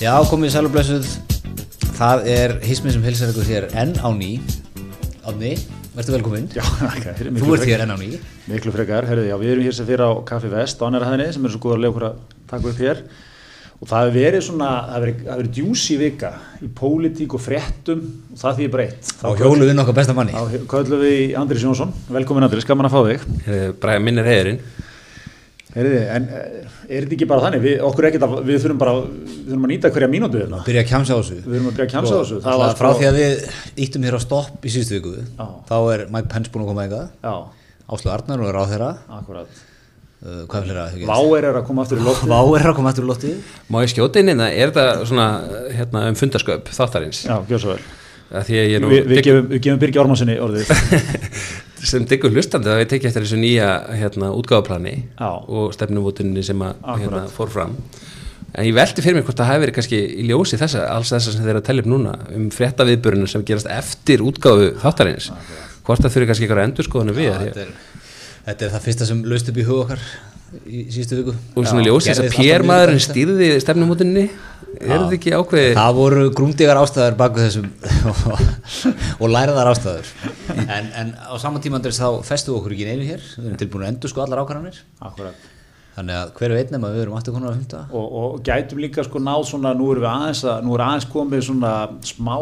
Já, komið sælublessuð Það er hismið sem hilsar ykkur hér enn á ný. Átni, verður velkominn. Já, okay, Þú ert hér enn á ný. Miklu frekar, herriði, já, við erum hér sem fyrir á Kaffi Vest á annara hæðinni sem er svo góður að lega okkur að taka upp hér. Og það hefur verið svona, það hefur verið, verið djúsi vika í pólitík og fréttum og það því er breytt. Á hjóluðinn okkar besta manni. Þá köllum við í Andris Jónsson, velkomin Andris, gaman að fá þig. Bara minn er heiðurinn Herriði, en eh, er þetta ekki bara þannig, við, okkur er ekkert að, við þurfum bara, við þurfum að nýta hverja mínútu hérna. Byrja að kjamsa á þessu Við þurfum að byrja að kjamsa á þessu. Það var frá því að við íttum hér á stopp í síðustu viku Já. Þá er Mike Pence búin að koma eitthvað Áslu Arnar og er á þeirra akkurat. uh, Hvað er gerst? Váir er að koma aftur í loftið. Vá er að koma aftur í loftið Má ég skjóta inn hérna, er þetta svona hérna, um fundarsköp þáttarins Já, er Vi, við, gefum, við gefum Birgi Ormansinni orðið. sem diggur hlustandi að við tekja eftir þessu nýja hérna, útgáfaplani Já. og stefnumvotunni sem að hérna, fór fram. En ég velti fyrir mig hvort það hafi verið kannski í ljósi þessa, alls þessa sem þeir eru að tellja upp núna um frétta viðbörunum sem gerast eftir útgáfu þáttarins. Hvort það þurfi kannski eitthvað endurskoðinu við þetta er, þetta er það fyrsta sem laust upp í hug okkar í síðustu viku. Og svona ljósi þess að gerðist alltaf Pér mjög maðurinn þetta. stýrði stefnumvotunni er þetta ekki ákveðið? Það voru grúndígar ástæður baku þessum og læraðar ástæður. En, en á saman tíma Andrés, þá festu okkur ekki neinu hér. Við erum tilbúin að endur sko allar ákvarðanir. Akkurat. þannig að hver veit nema við erum aftur konar að fymta og, og gætum líka sko náð svona, nú erum við aðeins að, nú er aðeins komið svona smá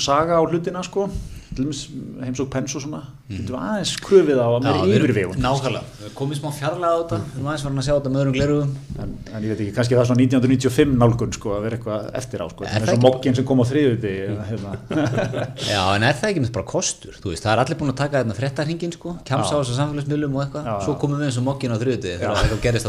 saga á hlutina sko, heimsók pens og svona, getum við aðeins kröfið á að meira yfirvegun. Nákvæmlega, komið smá fjarlæða á þetta við erum aðeins farin að sjá þetta með öðrum glerugum En, en ég veit ekki, kannski það er svona 1995 nálgun sko, að vera eitthvað eftir á sko, það er það svo ekki- mokkinn sem kom á þriðuti, hérna. Já, en er það ekki með bara kostur, þú veist, það er allir búin að taka þetta fréttarhingin sko, kjamsa á þessu samfélagsmiðlum og eitthvað, svo komum við eins og mokkin á þriðuti þegar eitthvað gerist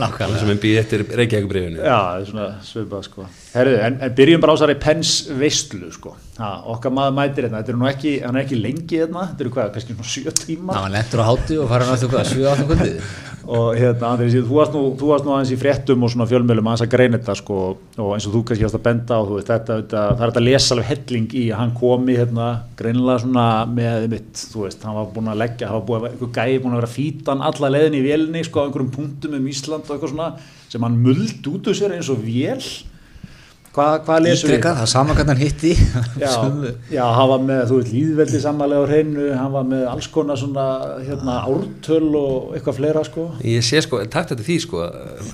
eftir sem menn býði eftir Reykjavíkubrifinu Já, það er svona svipað sko. Herðu, en, en byrjum bara á þessari pens veistlu sko. Ha, okkar maður mætir hérna, þetta er nú ekki, hann er ekki lengi hérna, þetta eru hvað, kannski svona sjö tíma. Það var nettur á hátu og fara náttúrulega hvað, 7-8 kvöldið. Og hérna, Andri, þú varst nú, þú varst nú aðeins í fréttum og svona fjölmjölum aðeins að greina þetta sko, og eins og þú kannski varst að benda á þú veist, þetta, þetta, það er þetta að lesa alveg helling í að hann komi hérna, greinilega svona með mitt, þú veist, hann var búin að leggja hann var búin að, einhver gæi búin að vera hann alla leiðin í vélni, sko, á einhverjum punktum um Ísland og eitthvað svona, sem hann muld út úr sér eins og vél hvað, hvað lesur Ítrekað, það er sama hvernig hann hitti Já, já, hann var með, þú veit, líðveldi samanlega á hreinu, hann var með alls konar svona, hérna, ártöl og eitthvað fleira, sko. ég sé sko, takt þetta því sko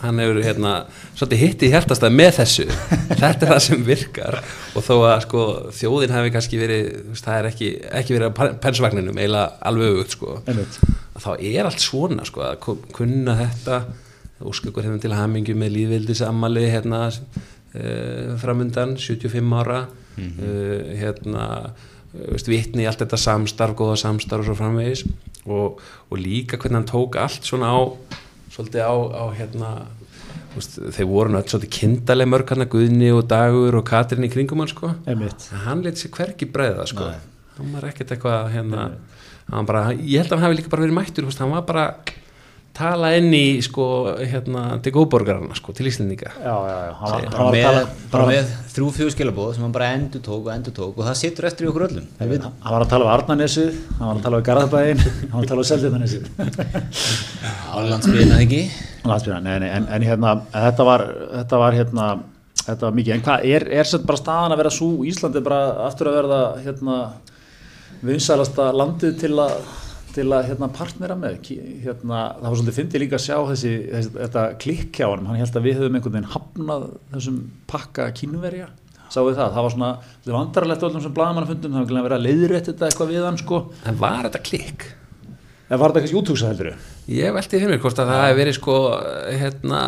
hann hefur hérna, svolítið hitti í hjartastað með þessu, þetta er það sem virkar. Og þó að sko þjóðin hefði kannski verið, það er ekki ekki verið á pensvagninum, eiginlega alveg auðvögt sko, Einmitt. að þá er allt svona sko, að ku- kunna þetta. Óskukur hefðum til hamingju með líðvildis ammali hérna framundan, 75 ára uh, hérna uh, veist, vitni í allt þetta samstarf góða samstarf og svo framvegis. Og, og líka hvernig hann tók allt svona á svolítið á, á hérna veist, þeir voru náttúrulega svolítið kindaleg mörg hann Guðni og Dagur og Katrin í kringum hann sko. Einmitt. en hann leti sér hvergi breiða sko. Hann var ekkert eitthvað hérna hann bara, ég held að hann hafi líka bara verið mættur hann var bara tala inn í sko hérna til góðborgarana sko til Íslendinga. Já, já, já, hann var, hann bara bara með þrjú fjögur skilabóð sem hann bara endur tók og endur tók og það situr eftir í okkur öllum. Hann var að tala um Arnarnesið, hann var að tala um Garðabæin, hann var að tala um Seldjarnanesið. Álandsbyrna ekki? Landsbyrna, nei, nei, en, en hérna, þetta var, þetta var hérna, þetta var mikið, en hvað, er, er sett bara staðan að vera svo, Íslandi bara aftur að verða, hérna, vinsælasta landið til að, til að, hérna, partnera með, hérna, það var svolítið fyndið líka að sjá þessi, þessi þetta klikk hjá hann, hann held að við höfum einhvern veginn hafnað þessum pakka kínverja, við það, það var svona, þetta var vandarlegt öllum sem blaðamannafundum, það var glæðið að vera að leiðrétt þetta eitthvað við hann, sko, en var þetta klikk? en var þetta kannski útúksa heldur ég velti fyrir mér hvort að það hefði verið sko hérna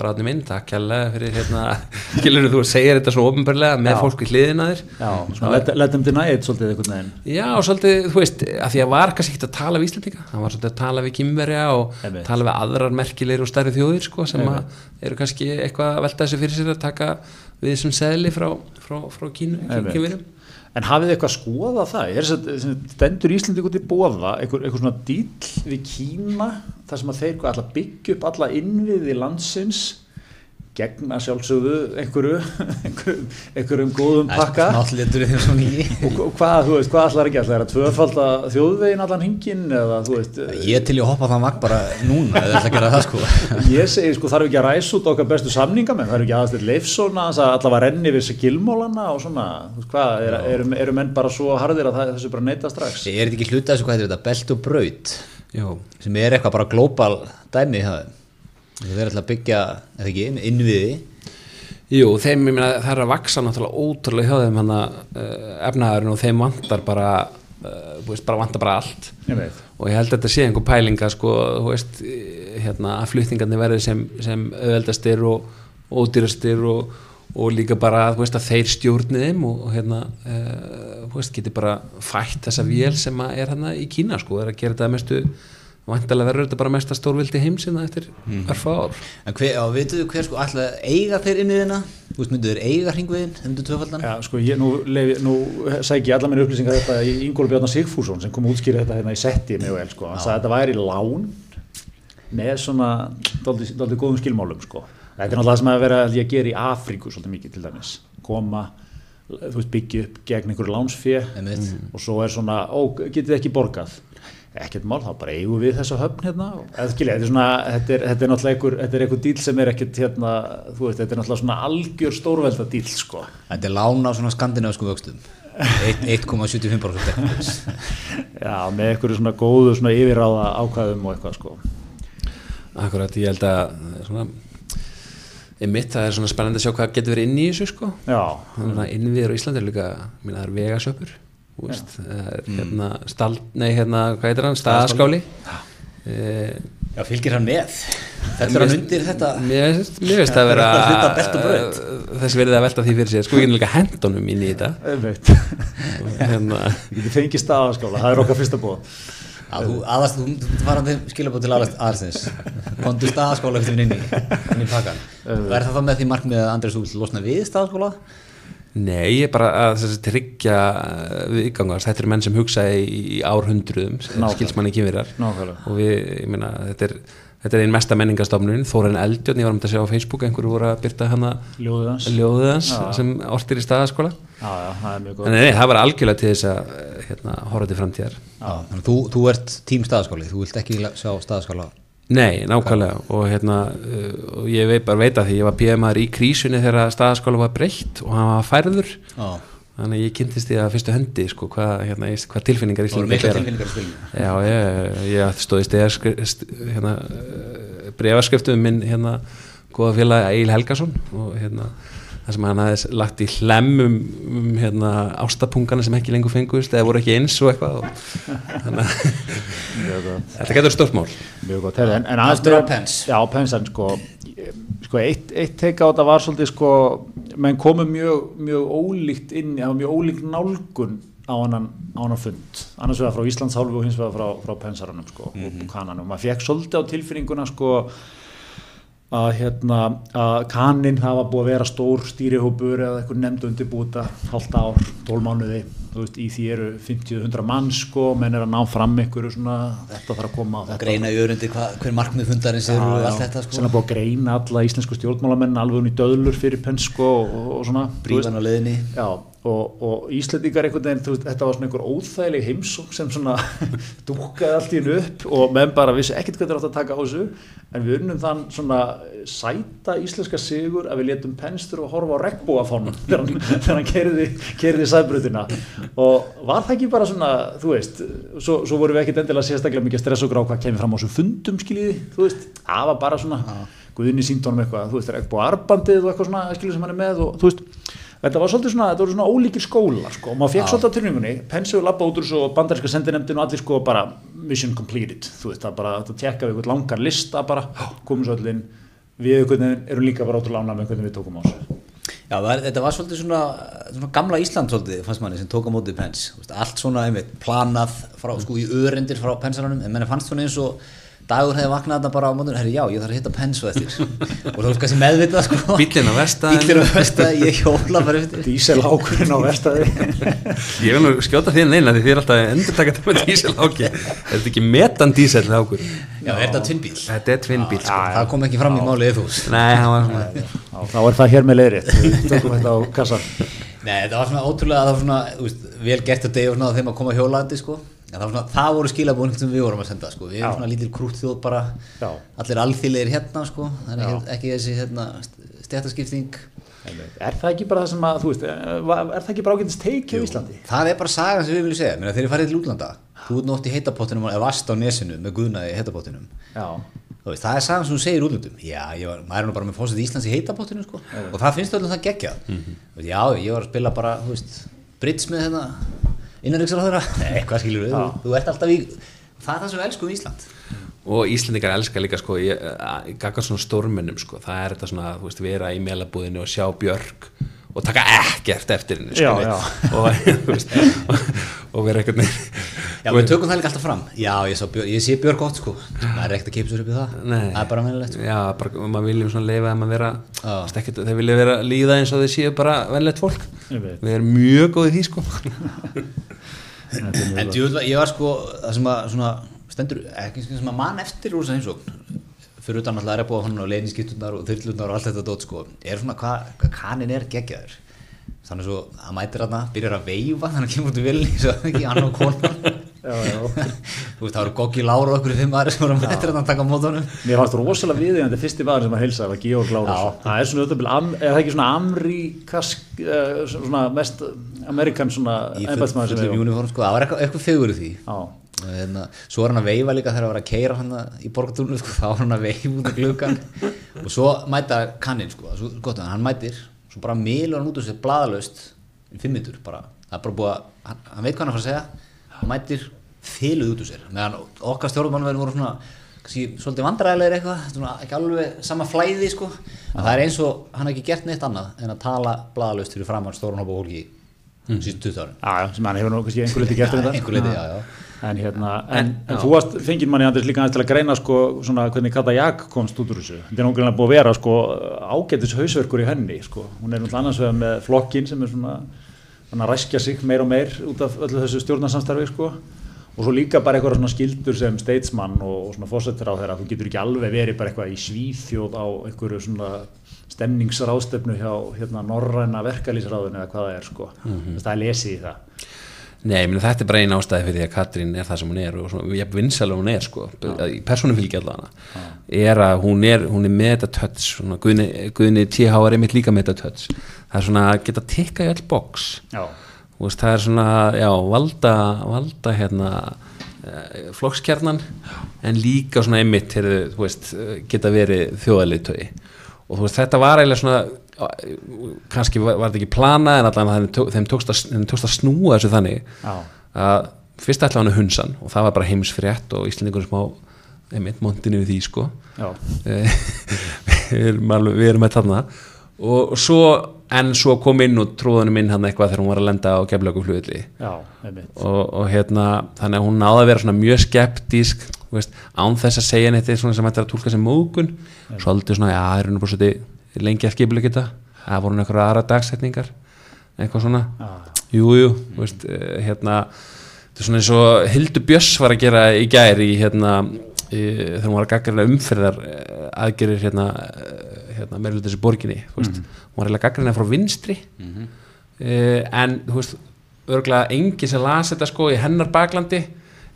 bara átni minn, takk kjærlega fyrir hérna skilur þú að segja þetta svona ofinbarlega með Já. fólk í hliðina þér Já, svona let, let them deny it svolítið einhvern veginn. Já, svolítið, þú veist, að því að var kannski ekkert að tala við Íslandinga, hann var svolítið að tala við kýmverja og Einmitt. tala við aðrar merkilegir og stærri þjóðir, sko, sem að eru kannski eitthvað að velta þessu fyrir sér að taka við þessum seðli frá, frá, frá kínu, Einmitt. En hafið þið eitthvað skoðað það? Er þess að stendur Íslandi út í bóða einhver, einhver svona dýll við Kína þar sem að þeir að byggja upp alla innviði landsins gegna sjálfsögðu einhverju, einhverjum, einhverjum góðum pakka. og, og hvað, þú veist, hvað ætlar ekki ætlar að tvöfalda þjóðvegin allan hingin eða þú veist Ég til ég hoppa þann vagn bara núna eða ætla að gera það sko. Ég segi sko þarf ekki að ræsa út okkar bestu samningamenn, það er ekki aðast leifsóna að allavega renni við þessi gilmólana og svona, þú veist hvað, eru er, er menn bara svo harðir að það, þessu bara neyta strax? Er þetta ekki hluta þessu hvað heitir þetta, belt og braut. Jú, sem er eitthvað bara global dæmi það þeir ætla að byggja, eða ekki, innviði? Jú, þeim, ég meina, það er að vaksa náttúrulega ótrúlega hjá þeim hann að uh, efnaðurinn og þeim vantar bara, uh, þú veist, bara vantar bara allt. Ég veit. Og ég held að þetta sé einhver pælinga, sko, þú veist, eh, hérna, að flutningarnir verði sem, sem auðveldastir og ódýrastir og, og líka bara, þú veist, að þeir stjórnið þeim og, og hérna, uh, þú veist, geti bara fætt þessa vél sem að er hérna í Kína, sko, er að gera þetta að mestu vantilega verður þetta bara mesta stórvildi heimsina eftir mm. örfa ár En hver, á, veitu hver sko ætla að eiga þeir innviðina? Þú veist, myndu þeir eiga hringviðin, þeir myndu tvöfaldan? Já, sko, ég, nú, nú sæk ég allar minni upplýsingar þetta í Ingóli Bjarnar Sigfússon sem kom útskýra þetta hérna í setti mjög vel, sko, hann sagði að þetta væri lán með svona doldið góðum skilmálum, sko þetta er náttúrulega það sem að vera að ég gera í Afríku svolítið mikið til dæmis, koma þú veist, byggja upp gegn einhverju lánsfé Mm. og svo er svona, ó, getið ekki borgað ekkert mál, þá bara eigum við þessa höfn hérna, eða skilja, þetta er svona þetta er, þetta er náttúrulega einhver, þetta er einhver díl sem er ekkert hérna, þú veist, þetta er náttúrulega svona algjör stórvelda díl, sko. Þetta er lána á svona skandinavisku vöxtum. 1,75% Já, með einhverju svona góðu svona yfirráða ákvæðum og eitthvað, sko. Akkurat, ég held að svona einmitt, það er svona spennandi að sjá hvað getur verið inn í þessu sko. Já, þannig að innviður á Íslandi er líka minna, það er vegasöpur veist, er hérna stald, nei hérna, hvað heitir hann, staðaskáli eh, Já, fylgir hann með? Þetta er hann undir þetta? mér finnst- mér finnst það vera þess verið að velta því fyrir sér. Sko ég er líka hendunum inn í þetta. Hérna, Ég geti fengið staðaskála, það er okkar fyrsta þú aðast, þú þú farandi skilabóð til aðastins Kondu staðaskóla eftir inn í, inn í pakkan er það þá með því markmið að Andrés þú vill losna við staðaskóla? Nei, ég er bara að tryggja viðgangast, þetta eru menn sem hugsa í, í árhundruðum, skilsmanni Nákvæmlega. og við, ég meina, þetta er þetta er einn mesta menningastofnun, Þóren Eldjörn ég var um að sjá á Facebook, einhverju voru að byrta hana Já. sem ortir í staðaskóla. Já, já, það er mjög en góð nei, það var algjörlega til þess að hérna, horfa til framtíðar. Já, þannig að þú, þú ert tím staðaskóli, þú vilt ekki sjá staðaskóla Nei, nákvæmlega. Og hérna uh, ég veit bara veit að því ég var PMR í krísunni þegar staðaskóla var breytt og hann var færður. Já, þannig ég kynntist því að fyrstu hendi sko, hvað, hérna, hvað tilfinningar í spilinu. Já, ég, ég stóði stegarskrift hérna, breyfarskriftu um minn hérna, góða félag Egil Helgason og hérna það sem hann aðeins lagt í hlemmum um hérna, ástapungana sem ekki lengur fengust eða voru ekki eins og eitthvað og, þannig að þetta getur stórt mál. Mjög gott, en, en aðeins Pence. Já, Pence, en sko, sko eitt, eitt teika á þetta var svolítið sko, menn komu mjög, mjög ólíkt inn, það var mjög ólíkt nálgun á annan, á annan fund. Annars vegar frá Íslands hálfu og hins vegar frá, frá Pensaranum sko, og kananum, maður fekk svolítið á tilfinninguna sko að hérna að kaninn hafa búið að vera stór stýrihópur eða eitthvað nefnd undirbúta halvt ár, 12 mánuði. Þú veist, í því eru 50-100 mann sko, menn er að ná fram einhverju svona þetta þarf að koma þetta. Greina í örundi hver markmið fundarins eru og allt þetta sem sko er búið að greina alla íslensku stjórnmálamenn alveg hún í döðlur fyrir Pence sko og, og svona. Brífan á leiðinni. Já, og, og Íslendingar einhvern veginn, veist, þetta var svona einhver óþægileg heimsók sem svona dúkkaði allt í hennu upp og menn bara vissi ekkert hvað þeir átt að taka á þessu. En við unnum þann svona sæta íslenska sigur að við letum penstur og horfa á regnbúafánum þegar hann, kerði, sæbrutina og var það ekki bara svona, þú veist, svo, svo vorum við ekkert endilega sérstaklega mikið að stressa okkur á hvað kemur fram á þessu fundum skiljiði, þú veist, það var bara svona Guðni sínt honum eitthvað, þú veist, regnbúa arbandið og eitthvað svona, skiljiði sem hann er með og þú veist, Þetta var svolítið svona, þetta voru svona ólíkir skóla sko, og maður fekk svolítið á tilningunni, hefur labbað út úr svo bandarinska sendinemdin og allir sko bara mission completed, þú veist, það bara þetta tekka við eitthvað langar lista bara, komum svo allir við einhvern erum líka bara ótrúlega ánægð með hvernig við tókum á þessu. Já, er, þetta var svolítið svona, svona gamla Ísland svolítið, fannst manni, sem tók á mótið veist, allt svona, einmitt, planað frá, sko, í örendir frá Pensaranum en menni fannst svona eins og dagur hefði vaknað þarna bara á mótun herri já, ég þarf að hitta pensu eftir. Og þú veist kannski meðvitað sko. Bíllinn á verkstæðinu. bíllinn á verstaði, ég hjóla bara eftir. Dísel ákurinn á vestæði Ég vil nú skjóta þín neina því þið er alltaf að endur taka þetta með dísel áki Er þetta ekki metan dísel ákur? já, er þetta tvinnbíl? Þetta er tvinnbíl sko. það kom ekki fram í málið þú Nei, hann var svona Þá er það hér með leiðri Tökum þetta á kassan Nei, þetta var svona ótrúlega, það var svona, þú veist, vel gert að degi og svona þeim að koma hjólandi, sko. Það, svona, það voru skilabúin sem við vorum að senda, sko. Við erum svona lítil krútt þjóð bara, Já. allir alþýlegir hérna, sko. Það er Já. ekki, þessi, hérna, stjættaskipting. Er það ekki bara það sem að, þú veist, er er það ekki bara ágætist teiki á Íslandi? Það er bara sagan sem við viljum segja. Þegar ég farið til útlanda, þú ert nótt í heitapottinum eða vast á nesinu með guðnaði í heitapottinum. Veist, það er sagan sem þú segir útlöndum. Já, ég var, maður er nú bara með fósið Íslands í heitapottinu, sko. Og það finnst öllum það geggjað. Mm Já, ég var að spila bara, þú veist, Brits með hérna, innanriksar á þeirra. Nei, hvað skilur við? Þú, þú ert alltaf í, það er það sem við elskum í Ísland. og Íslandingar elska líka sko í, í gaggar svona stórmennum sko það er þetta svona, veist, vera í melabúðinu og sjá Björk og taka ekkert eftir henni Já, já. og, veist, og, og vera eitthvað Já, við tökum það líka alltaf fram. Já, ég, sá ég sé Björk gott, sko. Það er ekkert að sér upp í það. Nei. Það er bara meðlilegt, sko. Já, bara, maður viljum svona leifa að vera Já. veist, ekkert, þeir vilja vera líða eins og þeir séu bara velleitt fólk við erum mjög góðið því sko En ég var sko, það sem að, svona, stendur, ekki sem að mann eftir úr þess að heimsókn, fyrir utan alltaf er að hann og leiðinskipturnar og þyrlurnar og allt þetta dót, sko, er svona hvað hva kanin er geggjaður. Þannig svo, hann mætir hann, byrjar að veifa, þannig að kemur út í vilni, svo ekki, hann og konan. Já, já. Þú veist, það voru Goggi Lára og okkur fimm aðri sem voru að mætir hann að taka á mótunum. Mér fannst rosalega viðeigandi fyrsti maður sem að heilsa var Georg Lárus. Já. Það er svona am, er það ekki svona amríkask, uh, svona mest amerikan svona embætsmaður sem fullum það var. Já, Hérna, svo er hann að veifa líka þegar að vera að keira hann í borgatúrnu sko, þá er hann að veifa út af gluggan og svo mæta kannin sko, svo gott að hann mætir svo bara milur hann út úr sér bladalaust í fimm minnur bara, það er bara búið að hann, hann veit hvað hann er að fara að segja hann mætir fyluð út úr sér. Meðan okkar stjórnmannverðin voru svona kannski svolítið vandræðilegir eitthvað svona, ekki alveg sama flæði sko. En það er eins og hann ekki gert neitt annað en að tala bladalaust fyrir framann stórun hópa fólki mm. síðan 20 árin. Já, já, sem hann hefur nú kannski einhver liti gert um þetta. einhver leiti, já, já En, hérna, en, en þú varst fengið manni Andris líka aðeins til að greina sko, svona, hvernig Kata Jak komst út úr þessu. Þetta er náttúrulega búið að vera sko, ágætis hausverkur í henni. Sko. Hún er náttúrulega annars vegar með flokkin sem er svona, svona að ræskja sig meir og meir út af öllu þessu stjórnarsamstarfi. Sko. Og svo líka bara eitthvað svona skildur sem statesmann og, og svona fósettir á þeirra. Þú getur ekki alveg verið bara eitthvað í svíþjóð á einhverju svona stemningsráðstöfnu hjá hérna, norræna verkalýsráðinu eða hvað það er. Sko. Það er lesið í það. Nei, meni, þetta er bara eina ástæði fyrir því að Katrín er það sem hún er og svona, ég vinsal hún er sko, í persónufylgi allavega er að hún er, hún er með þetta svona, Guðni, Guðni TH er einmitt líka með þetta touch. Það er svona að geta tikka í öll veist, það er svona, já, valda valda hérna eh, flokkskjarnan en líka svona einmitt, heyrðu, veist, geta verið þjóðaliðtögi og veist, þetta var eiginlega svona kannski var, var þetta ekki plana en allan þeim, tó, þeim, tókst að, þeim tókst að snúa þessu þannig Já. að fyrst ætla hann að hunsan og það var bara heimsfrétt og Íslandingur smá einmitt montinu við því sko. Eh, við erum, alveg, við erum með þarna og svo en svo kom inn og tróðunum inn hann eitthvað þegar hún var að lenda á geflöku einmitt. og, og hérna þannig að hún náði að vera svona mjög skeptísk án þess að segja neitt svona sem hættir að tólka sem mógun svolítið svona, já, það er hún bara svolítið lengi að skipulega geta, það voru einhverja aðra dagsetningar, eitthvað svona. Já. jú, jú, veist, eh, hérna þetta er svona eins og Hildur Björs var að gera í gær í hérna þegar hún var að gaggrina umferðar eh, aðgerir hérna, eh, hérna meðlut þessi borginni, þú veist, hún var eiginlega gaggrina frá vinstri. Uh, en þú veist, örgulega enginn sem las þetta sko í hennar baklandi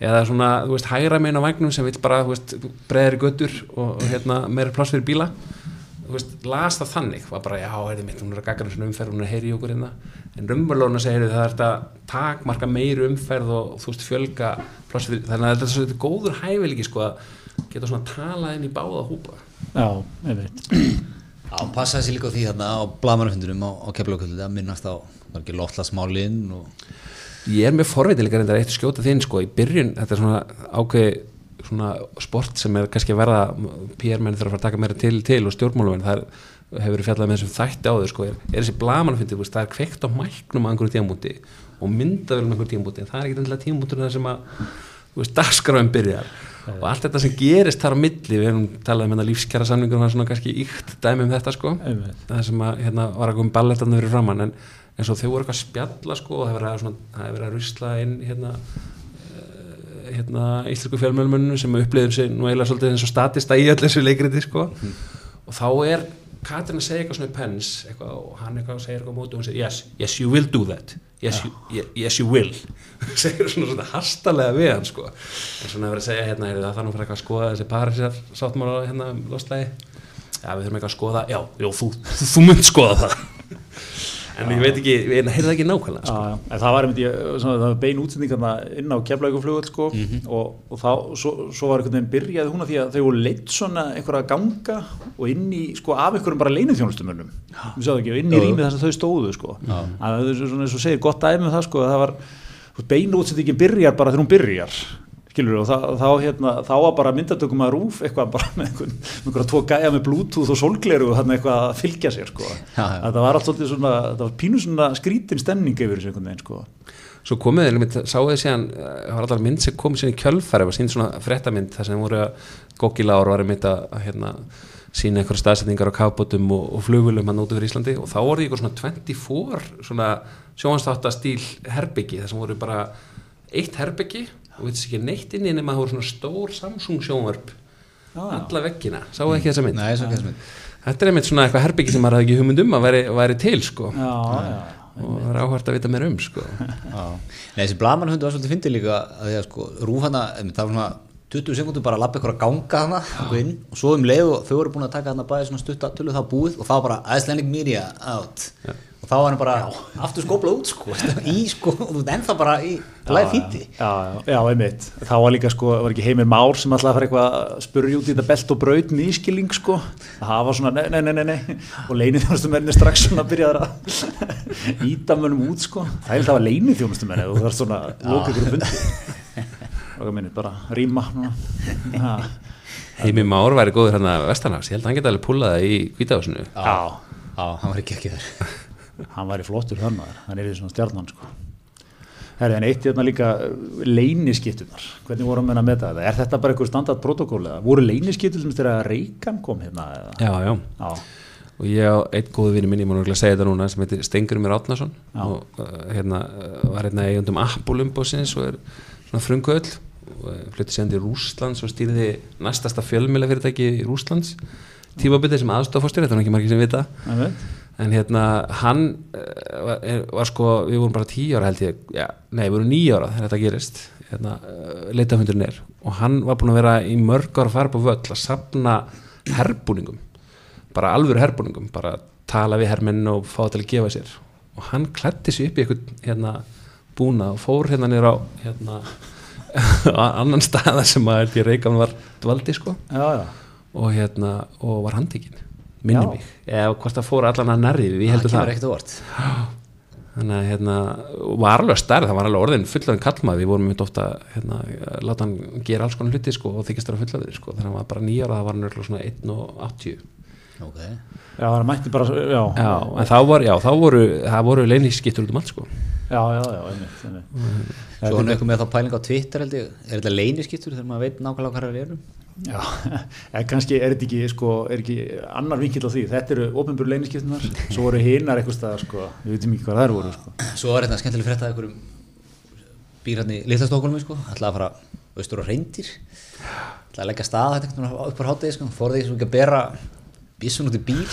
eða svona, þú veist, hægra megin á vagnum sem vill bara, þú veist, breðri göttur og, og hérna, meira pláss fyrir bíla las það þannig var bara, já, heyrðu mitt, hún er að gaggrina svona umferð hún er að heyri okkur hérna. En raunverulega segir það er þetta takmarka meiri umferð og þú veist, fjölga pláss fyrir, þannig að þetta er svona góður hæfileiki sko að geta svona talað inn í báða húpa Já, einmitt. Já, hann passaði sér líka á því hérna á blamanafundunum á, á keflaugkvöldu að minnast á, var ekki lotlasmálinn og ég er með forvitilega reyndar eitt skjóta þinn sko í byrjun, þetta er svona ákveði svona sport sem er kannski að verða PR-menn þurfa að fara að taka meira til til og stjórnmálumenn, það er, hefur verið fjallað með þessum þætti á þau sko, er, er þessi blamanafindi það er kveikt á mæknum á einhverju tímabúti og myndavel með einhverju tímabúti en það er ekki endilega tímabútur þar sem að dagskráin byrjar. Og allt þetta sem gerist þar á milli við erum talað um hérna lífskjara samningur og það er svona kannski ykt dæmi um þetta sko. Það sem að hérna var að koma ballettarnu fyrir framann en eins og þau voru eitthvað að spjalla sko og það hefur verið að, að rusla inn hérna hérna íslensku fjölmjölmunum sem upplýðum sig nú eiginlega svolítið eins og statista í öll þessu leikriti sko. Og þá er Katrin að segja eitthvað svona í pens eitthvað, og hann eitthvað segir eitthvað á móti og hún segir yes, yes you will do that. Yes, you, ye- yes you will. Segir svona svona hastalega við hann sko. En svona hefur að segja hérna heyrðu, það nú fyrir eitthvað að skoða þessi parisar sáttmála hérna um lostlægi já við þurfum eitthvað að skoða já, já þú, þú, munt skoða það en ég veit ekki, ég heyrði það ekki nákvæmlega sko. Já, já, en það var einmitt, ég, svona, það var bein útsendingarna inn á keflauguflugöld sko og, og þá, svo, svo var einhvern veginn byrjaði hún að því að þau voru leitt svona einhverja ganga og inn í, sko, af einhverjum bara leinithjónustumönnum, við sagðum ekki, og inn í rýmið þess að þau stóðu, sko. Að það er svona eins og segir gott dæmi um það, sko, að það var bein útsendingin byrjar bara þegar hún byrjar skilur og það, þá, hérna, þá var bara myndatökum að rúf eitthvað bara með einhvern, einhverja tvo gæja með bluetooth og solgleru og þarna eitthvað að fylgja sér sko. Já, já. þetta var allt svolítið svona þetta var pínu svona skrítin stemning yfir þessu einhvern veginn sko. svo komið einmitt, sáu þið síðan eh, það var allar mynd sem komið síðan í kjölfæri var síðan svona fréttamynd þar sem voru að Gókila ár var einmitt að að, hérna, sína einhverja staðsetningar á kafbótum og, og flugulum hann út yfir Íslandi og þá voru eitthvað svona 24 svona sjónastáttastíl herbyggi þar sem voru bara eitt herbyggi og veit ekki neitt inn í nema það voru svona stór Samsung sjónvörp Já, já. alla veggina, sáu ekki þessa mynd? Nei, svo ekki þess mynd. Þetta er einmitt svona eitthvað herbyggi sem maður hafði ekki hugmynd um að væri, væri til sko. Já, já, og það er áhvert að vita meira um sko. Já. Nei, þessi blamanhundu var svolítið fyndið líka að því að sko, rúf hana, em, það var svona 20 sekúndur bara að lappa ykkur að ganga hana inn og svo um leið og þau voru búin að taka hana bæði svona stutta tölu það búið og það var bara Icelandic Media out og þá var hann bara aftur skóplað út sko, í sko, og þú ert ennþá bara í læð fíti já, já, já, einmitt. Þá var líka sko, var ekki Heimir Már sem alltaf að fara eitthvað að spurja út í þetta belt og braut nýskilling sko, það var svona nei, nei, nei, nei, nei. og leinið þjónustumenni strax svona byrjaði að íta mönnum út sko, það er það þjónustumenni og það er svona lóka ykkur fundi. Og minni bara rýma já, Heimi Már væri góður hérna Vestanhafs, ég held að hann geti alveg það í hvítahúsinu já, Já, hann var ekki ekki þar hann væri flottur þannig hann er í svona stjarnan sko. Herri, en eitt hérna líka leyniskiptunar, hvernig vorum við að meta þetta? Er þetta bara einhver standard protokól eða? Voru leyniskiptur sem þegar Reykján kom hérna eða? Já, já, Já, og ég á einn góðu vinni minn, ég má náttúrulega segja þetta núna sem heitir Stengurumir Átnason Já. og uh, hérna uh, var hérna eigundum Apple-umbósins og er svona frunguöll og flutti séðan til Rúslands og stýrði næstasta fjölmjöla fyrirtæki í Rúslands tímabitið sem aðstofastur, þetta er ekki margir sem vita en hérna hann var, er, var sko, við vorum bara tíu ára held ég, já, nei, við vorum níu ára þegar þetta gerist, hérna, uh, leitafundurinn er. Og hann var búin að vera í mörg ára að fara på völl að sapna herbúningum, bara alvöru herbúningum, bara tala við hermenn og fá til að gefa sér. Og hann klætti sig upp í eitthvað hérna búna og fór hérna nýr á hérna annan staða sem að held ég Reykjavík var dvaldi sko. Já, já, og hérna og var handtekinn minni mig, eða hvort það fór allan að nærrið, við heldum það. það þannig að hérna, var alveg stærð það var alveg orðin fullaðin kallmað við vorum myndi ofta hérna, að láta hann gera alls konar hluti sko, og þykist þér að fullaðir sko. þegar hann var bara nýjara, það var hann örugglega svona 1.80 Ok, já, það mætti bara já, já, en þá, var, já, þá voru það voru leynisskiptur út um allt sko. Já, já, já einmitt, einmitt. svo hann eitthvað með þá pæling á Twitter held ég, er þetta leyniskiptur þegar maður veit nákvæmlega hvað það eru? Já, en kannski er þetta ekki, sko, er ekki annar vinkill á því, þetta eru ofinbjörn leyniskiptunar, svo voru hinnar eitthvað stað, sko, við veitum ekki hvað það eru voru, sko. Svo var þetta skemmtileg frétta að einhverjum býr hann í litla Stokkolmi sko, ætlaði að fara austur á reyndir ætlaði að leggja stað þetta einhvern veginn upp á hátegi sko, fór þeir svo ekki að bera bísun út í bíl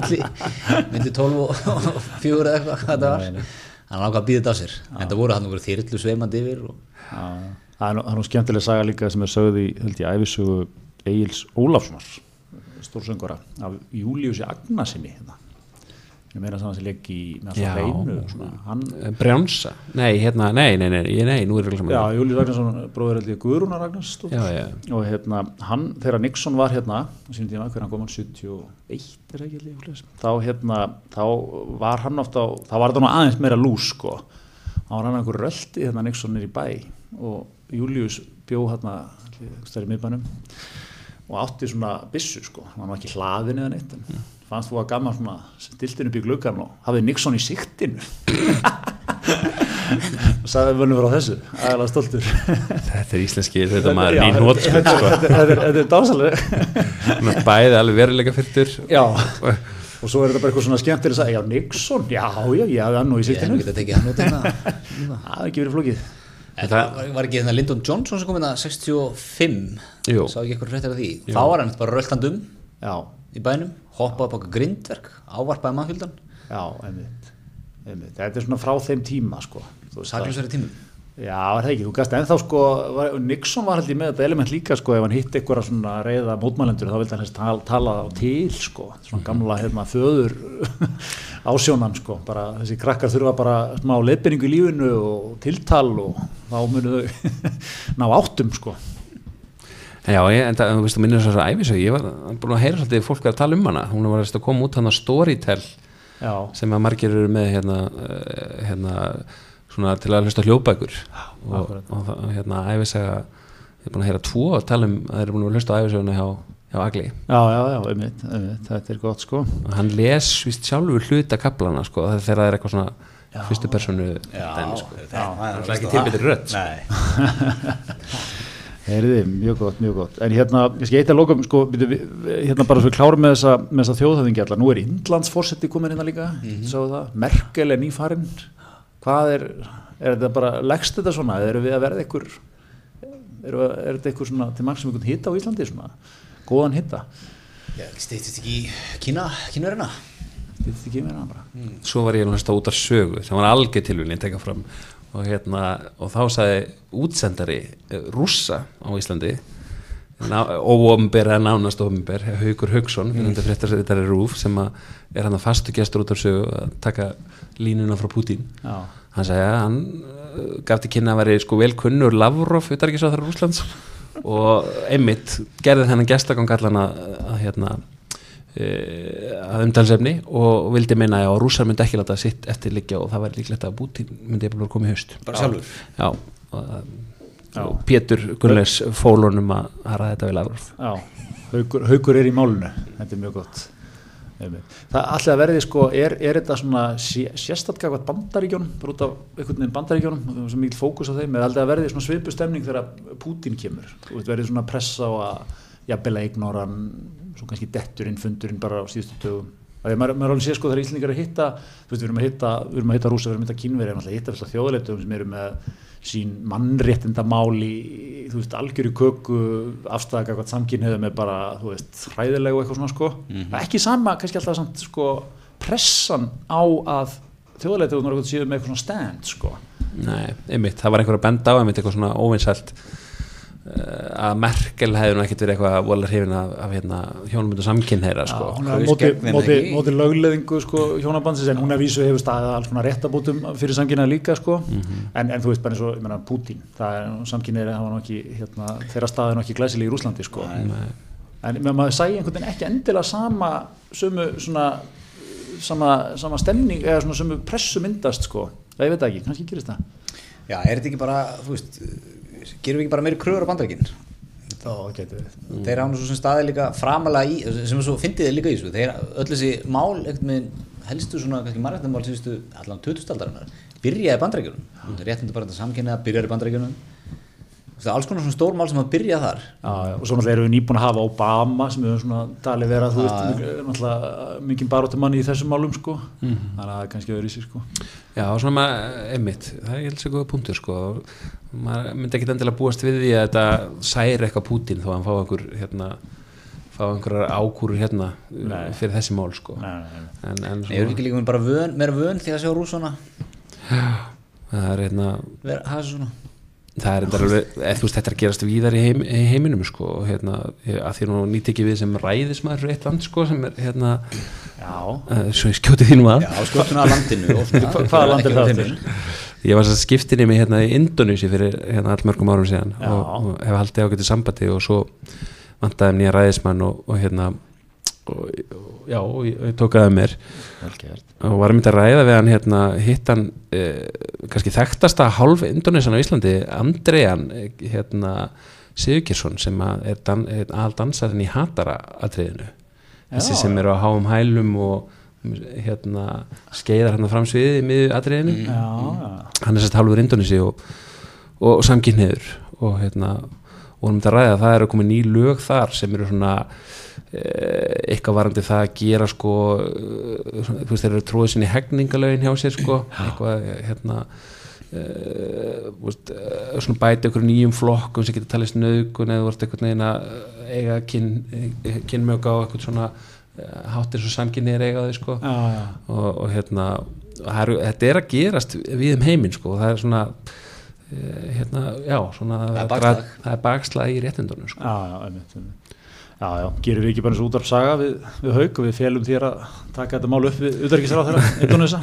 milli 12 og, og 4 eða eitthvað hvað þetta var hann ákvað að býða þetta á sér. En það voru hann voru þyrlu sveimandi yfir og það er nú, skemmtileg saga líka sem er sögð í, held ég, æfisögu Egils Ólafssonar, stórsöngara, af Júliusi Agnarsinni, hérna. Ég meina saman sem leik í, hann, Brjánsa, nei, hérna, nei, nei, nei, nei, nei nú er það já, Július Agnarsson, bróður held ég já, já, og hérna, hann, þegar Nixon var hérna, sínum tíma, hvernig hann kom hann 71, er ekki svoleiðis, þá hérna, þá var hann oft á, þá var þetta nú aðeins meira lús, sko, þá var hann einhver röldi, hérna Nixon er í bæ, og Július bjó hérna, stærri miðbænum, og átti svona byssu, sko, hann var ekki hlaðin eða neitt, en fannst þú að gaman svona, stiltin upp í gluggan og hafði Nixon í siktinu. sagði vönnum frá þessu, aðalega stoltur. Þetta er íslenski, þetta maður er í nót sko. þetta þetta- þetta er- þetta er dásalega er bæði alveg veruleika fyrtur. Já, og svo er þetta bara eitthvað svona skemmtileg að segja, já, Nixon, já, já, já, það er nú í Ég tekið hann út hérna. Það er ekki verið flókið. Það var, var ekki hérna Lyndon Johnson sem kom hérna 65 Jú. Sá ekki eitthvað fréttir af því? Þá var hann bara röltandum já, í bænum Hoppaði upp okkar grindverk Ávarpaði mannfjöldan já, einmitt, einmitt. Þetta er svona frá þeim tíma, sko. Það- Saklusverði tímum. Já, er það ekki, þú gæst ennþá sko, var, Nixon var held ég með þetta element líka sko, ef hann hitt eitthvað svona reyða mótmælendur þá vildi hann helst tala, á til sko, svona gamla hérna föður ásjónan sko, bara þessi krakkar þurfa bara smá leiðbyrningu í lífinu og tiltal og þá munu þau ná áttum sko. Já, ég, en það, þú veist, þú minnir þess að æfisög ég var búin að heyra svolítið fólk að tala um hana. Hún var að koma út hann að Storytel Já, sem að margir eru með hérna, eh, hérna svona til að hlusta á hljóðbækur. Og, og, það- hérna æfisega ég er búin að heyra tvo að tala um að þeir eru búin að hlusta á æfisöguna hjá, hjá Agli. Já, já, já, einmitt, einmitt, þetta er gott sko. og hann les víst sjálfur hluta kaplana sko, þegar það er eitthvað svona fyrstu personu sko. það það er ekki tilbyttir. Nei Heyriði, mjög gott, mjög gott. En hérna, ég skal eitt að lokum, sko, hérna bara svo við klárum með þessa, þessa þjóðhöfðingi allar. Nú er Indlandsforsetti komin hérna líka, mm -hmm. sáðu það, Merkel er nýfarinn. Hvað er, er þetta bara, leggst þetta svona, eða eru við að verða ykkur, er, er þetta ykkur svona, til marg sem ykkur hitta á Íslandi svona, góðan hitta? Stýttist ekki í Kína, Kínverina Þetta er ekki meira bara. svo var ég að hlusta út af sögu sem var algjör tilvíðin að teka fram og, hérna, og þá sagði útsendari eh, rússa á Íslandi óomber eða nánast óomber Haukur Hauksson, mm. sem er hann að fastu gestur út af sögu að taka línuna frá Pútín Já, hann sagði að hann uh, gaf til kynna að veri sko vel kunnur Lavrov utarkisáþara Rúslands og einmitt gerði þennan gestagang allan að, að hérna að umtalsefni og vildi meina að rússar myndi ekki láta sitt eftir liggja og það væri líklegt að Bútín myndi að koma í haust. Bara sjálfur? Já, og, og Pétur Gunnleis fólunum að ræða þetta við Lavrov já, haukur, haukur er í málunu, þetta er mjög gott. Það allir að verði sko, er, er þetta svona sé- sérstætt gafað bandaríkjónum, bara út af einhvern veginn bandaríkjónum, sem mikil fókus á þeim, aldrei að verði svona svipu stemning þegar Pútín kemur, verði svona pressa á að jafnvel að ignora hann, svo kannski detturinn, fundurinn bara á síðustu tögum. Það er maður, maður alveg sé sko þegar Íslingar er að hitta, þú veist, við erum að hitta, við erum að hitta rúsa, við erum að hitta kínveri, en alltaf hitta fullt af þjóðleitum sem eru með sín mannréttindamál í, þú veist, algjöru köku afstæða hvað samkynniðum er bara, þú veist, hræðilegu og eitthvað svona sko. Ekki sama, kannski alltaf samt sko pressan á að þjóðleitunar séu með eitthvað svona stand sko. Nei, einmitt, það var einhver að benda á einmitt eitthvað svona óvinsælt að Merkel hefði nú ekkert verið eitthvað volar hrifin af, af hérna, hjónumöndu samkynneira sko. Er móti, móti, móti lögleðingu sko, hjónabandsins en hún er vísu hefur staðið alls svona réttabótum fyrir samkynnaði líka sko. en, en þú veist bara eins og ég meina, Putin er það var nú ekki hérna, þeirra staðið nú ekki glæsileg í Rúslandi sko. en menn maður sæði einhvern veginn ekki endilega sama sömu svona sama, sama stemning eða svona sömu pressu myndast sko. það ég veit ekki, kannski gerist það Já, er þetta ekki bara, þú veist gerum við ekki bara meiri kröður á bandaríkinn þá getur við. Þeir hafa nú svo sem staði líka framalega í sem svo fyndið þið líka í þessu. Þeir öll þessi mál einhvern veginn helstu svona kannski mannrættamál síðustu allan 2000-aldarinnar byrjaði í bandaríkjunum. Réttindu bara þetta samkynna byrjaði er alls konar svona stór mál sem að byrja þar. Já, já, og svo náttúrulega erum við nýbúin að hafa Obama sem við höfum svona talið vera þú veist, náttúrulega mikið baróttumanni í þessum málum sko, þannig að það er kannski öðru í sig sko. Já, svona maður, einmitt, það er helst góða punktur sko, maður myndi ekki endilega búast við því að þetta særi eitthvað Pútín þó að hann fá einhver hérna, fá einhverjar ákúrur hérna Nei. fyrir þessi mál sko. Nei, nei, nei. en, en Nei, eru ekki líka bara vön, meira vön því að sjá rúsana það er hérna svona það er endar alveg, eða þú veist þetta er að gerast víðar í, heim, heiminum sko hérna, ég- að því nú nýtt ekki við sem ræðismæður eitt land sko sem er hérna uh, svo ég skjóti þínum að Já, skotuna að landinu svona. Hva- hvaða land er það aftur? ég var að skiptinni mig hérna í Indonési fyrir hérna allmörgum árum síðan Já. og, og hef haldið ágætið sambandi og svo vantaði nýja ræðismann og, og hérna og, og, já, og ég, tók aðeins mér. Vel gert. og var myndið að ræða við hann hérna, hitt hann eh, kannski þekktasta hálf Indonesan á Íslandi Andrejan eh, hérna, Sigurgjersson sem að er dan, aðal dansarinn í hatara atriðinu þessi sem eru á háum hælum og hérna skeiðar hann fram sviðið í miðju atriðinu. Já, já, hann er sérst halvur Indonési og, og, og samkynniður og hérna og myndi að ræða að það eru komið ný lög þar sem eru svona eh, eitthvað varandi það að gera sko eh, þú veist þeir eru tróðið sinni hegningalögin hjá sér sko eitthvað hérna Uh, veist, svona bæti okkur nýjum flokkum sem getur talist nöðgun eða vart eitthvað neina eiga kyn, kynmjög á eitthvað svona háttir svo samkynni er eigaði sko já, já. og, og hérna eru- þetta er að gerast við um heiminn sko það er svona hérna, já, svona Það er bakslag. er í réttindunum sko. Já, já, einmitt, einmitt. Já, já, gerum við ekki bara eins og útvarpsaga við, við haug og við felum þér að taka þetta mál upp við utarkisráð þeirra, Indonesa.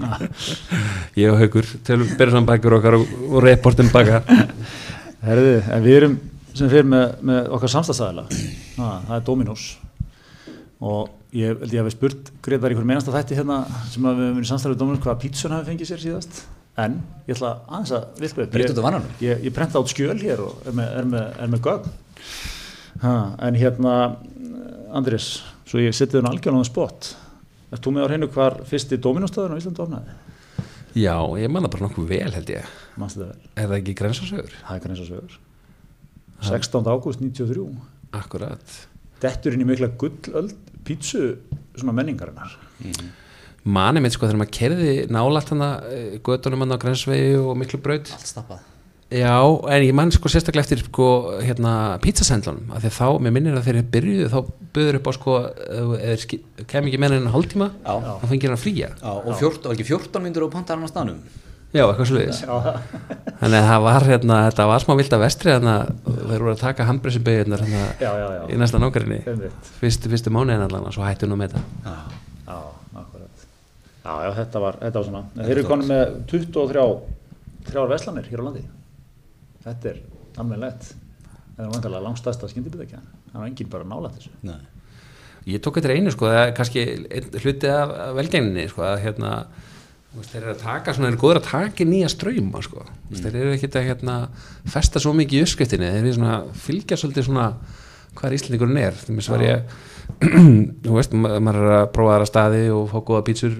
ég og Haugur telum byrja saman bækur okkar og, og reportin baka Herði, en við erum sem fyrir með, með okkar samstagsæðila, það er Dominos og ég held ég hafi spurt Gretar einhver meinasta þætti hérna sem að við höfum verið samstæðið Dominos hvaða pítsun hafi fengið sér síðast en ég ætla aðeins að af vannanum? ég, ég prenta át skjöl hér og er með, er með, er með gögn ha, en hérna Andris, svo ég setið hún algjörlega á spott Ert þú með á hreinu hvar fyrsti Dominos-stöðun á Íslandu ofnaði? já, ég manna bara nokkuð vel held ég Manstu það vel? er það ekki grensasögur? Það er kannski sögur 16. ágúst 93 akkurat Detturinn í mikla gullöld pítsu svona menningarinnar manið mitt sko þegar maður kerði nálægt hana göttunum hann á grensvegi og miklu braut. Já, en ég man sko sérstaklega eftir sko, hérna, pizzasendlunum af því að þá, mér minnir að þeir eru byrjuðu þá buður upp á sko, eða kem ekki meira en en hálftíma, Já. þá fengir hann fría Já, og 14, var ekki 14 myndur og pantar hann á stanum Já, eitthvað sluðis Þannig að það var, hérna, þetta var smá vilt að vestri þannig að þeir voru að taka handbreysumbegirnar hérna, í næsta nákværinni fyrstu, fyrstu mánuðin allan og svo hætti hún að meta Já, Já, Já, já, þetta var, þetta var svona. En Þeir eru konum með 23 þrjár veslanir hér á landi. Þetta er almennlegt Það er vantarlega langstæsta skyndibitækja Það er engin bara nálægt þessu. Nei. Ég tók þetta einu sko, það er kannski hluti af velgengninni sko, að hérna þeir eru að taka svona, þeir eru góður að taka nýja ströyma sko, mm. þeir eru ekkert að hérna, festa svo mikið í uppskriftinni. Þeir eru svona, fylgja svolítið svona hvað Íslandingurinn er, þeim var ég þú veist, ma maður er að prófa aðra staði og fá góða pítsur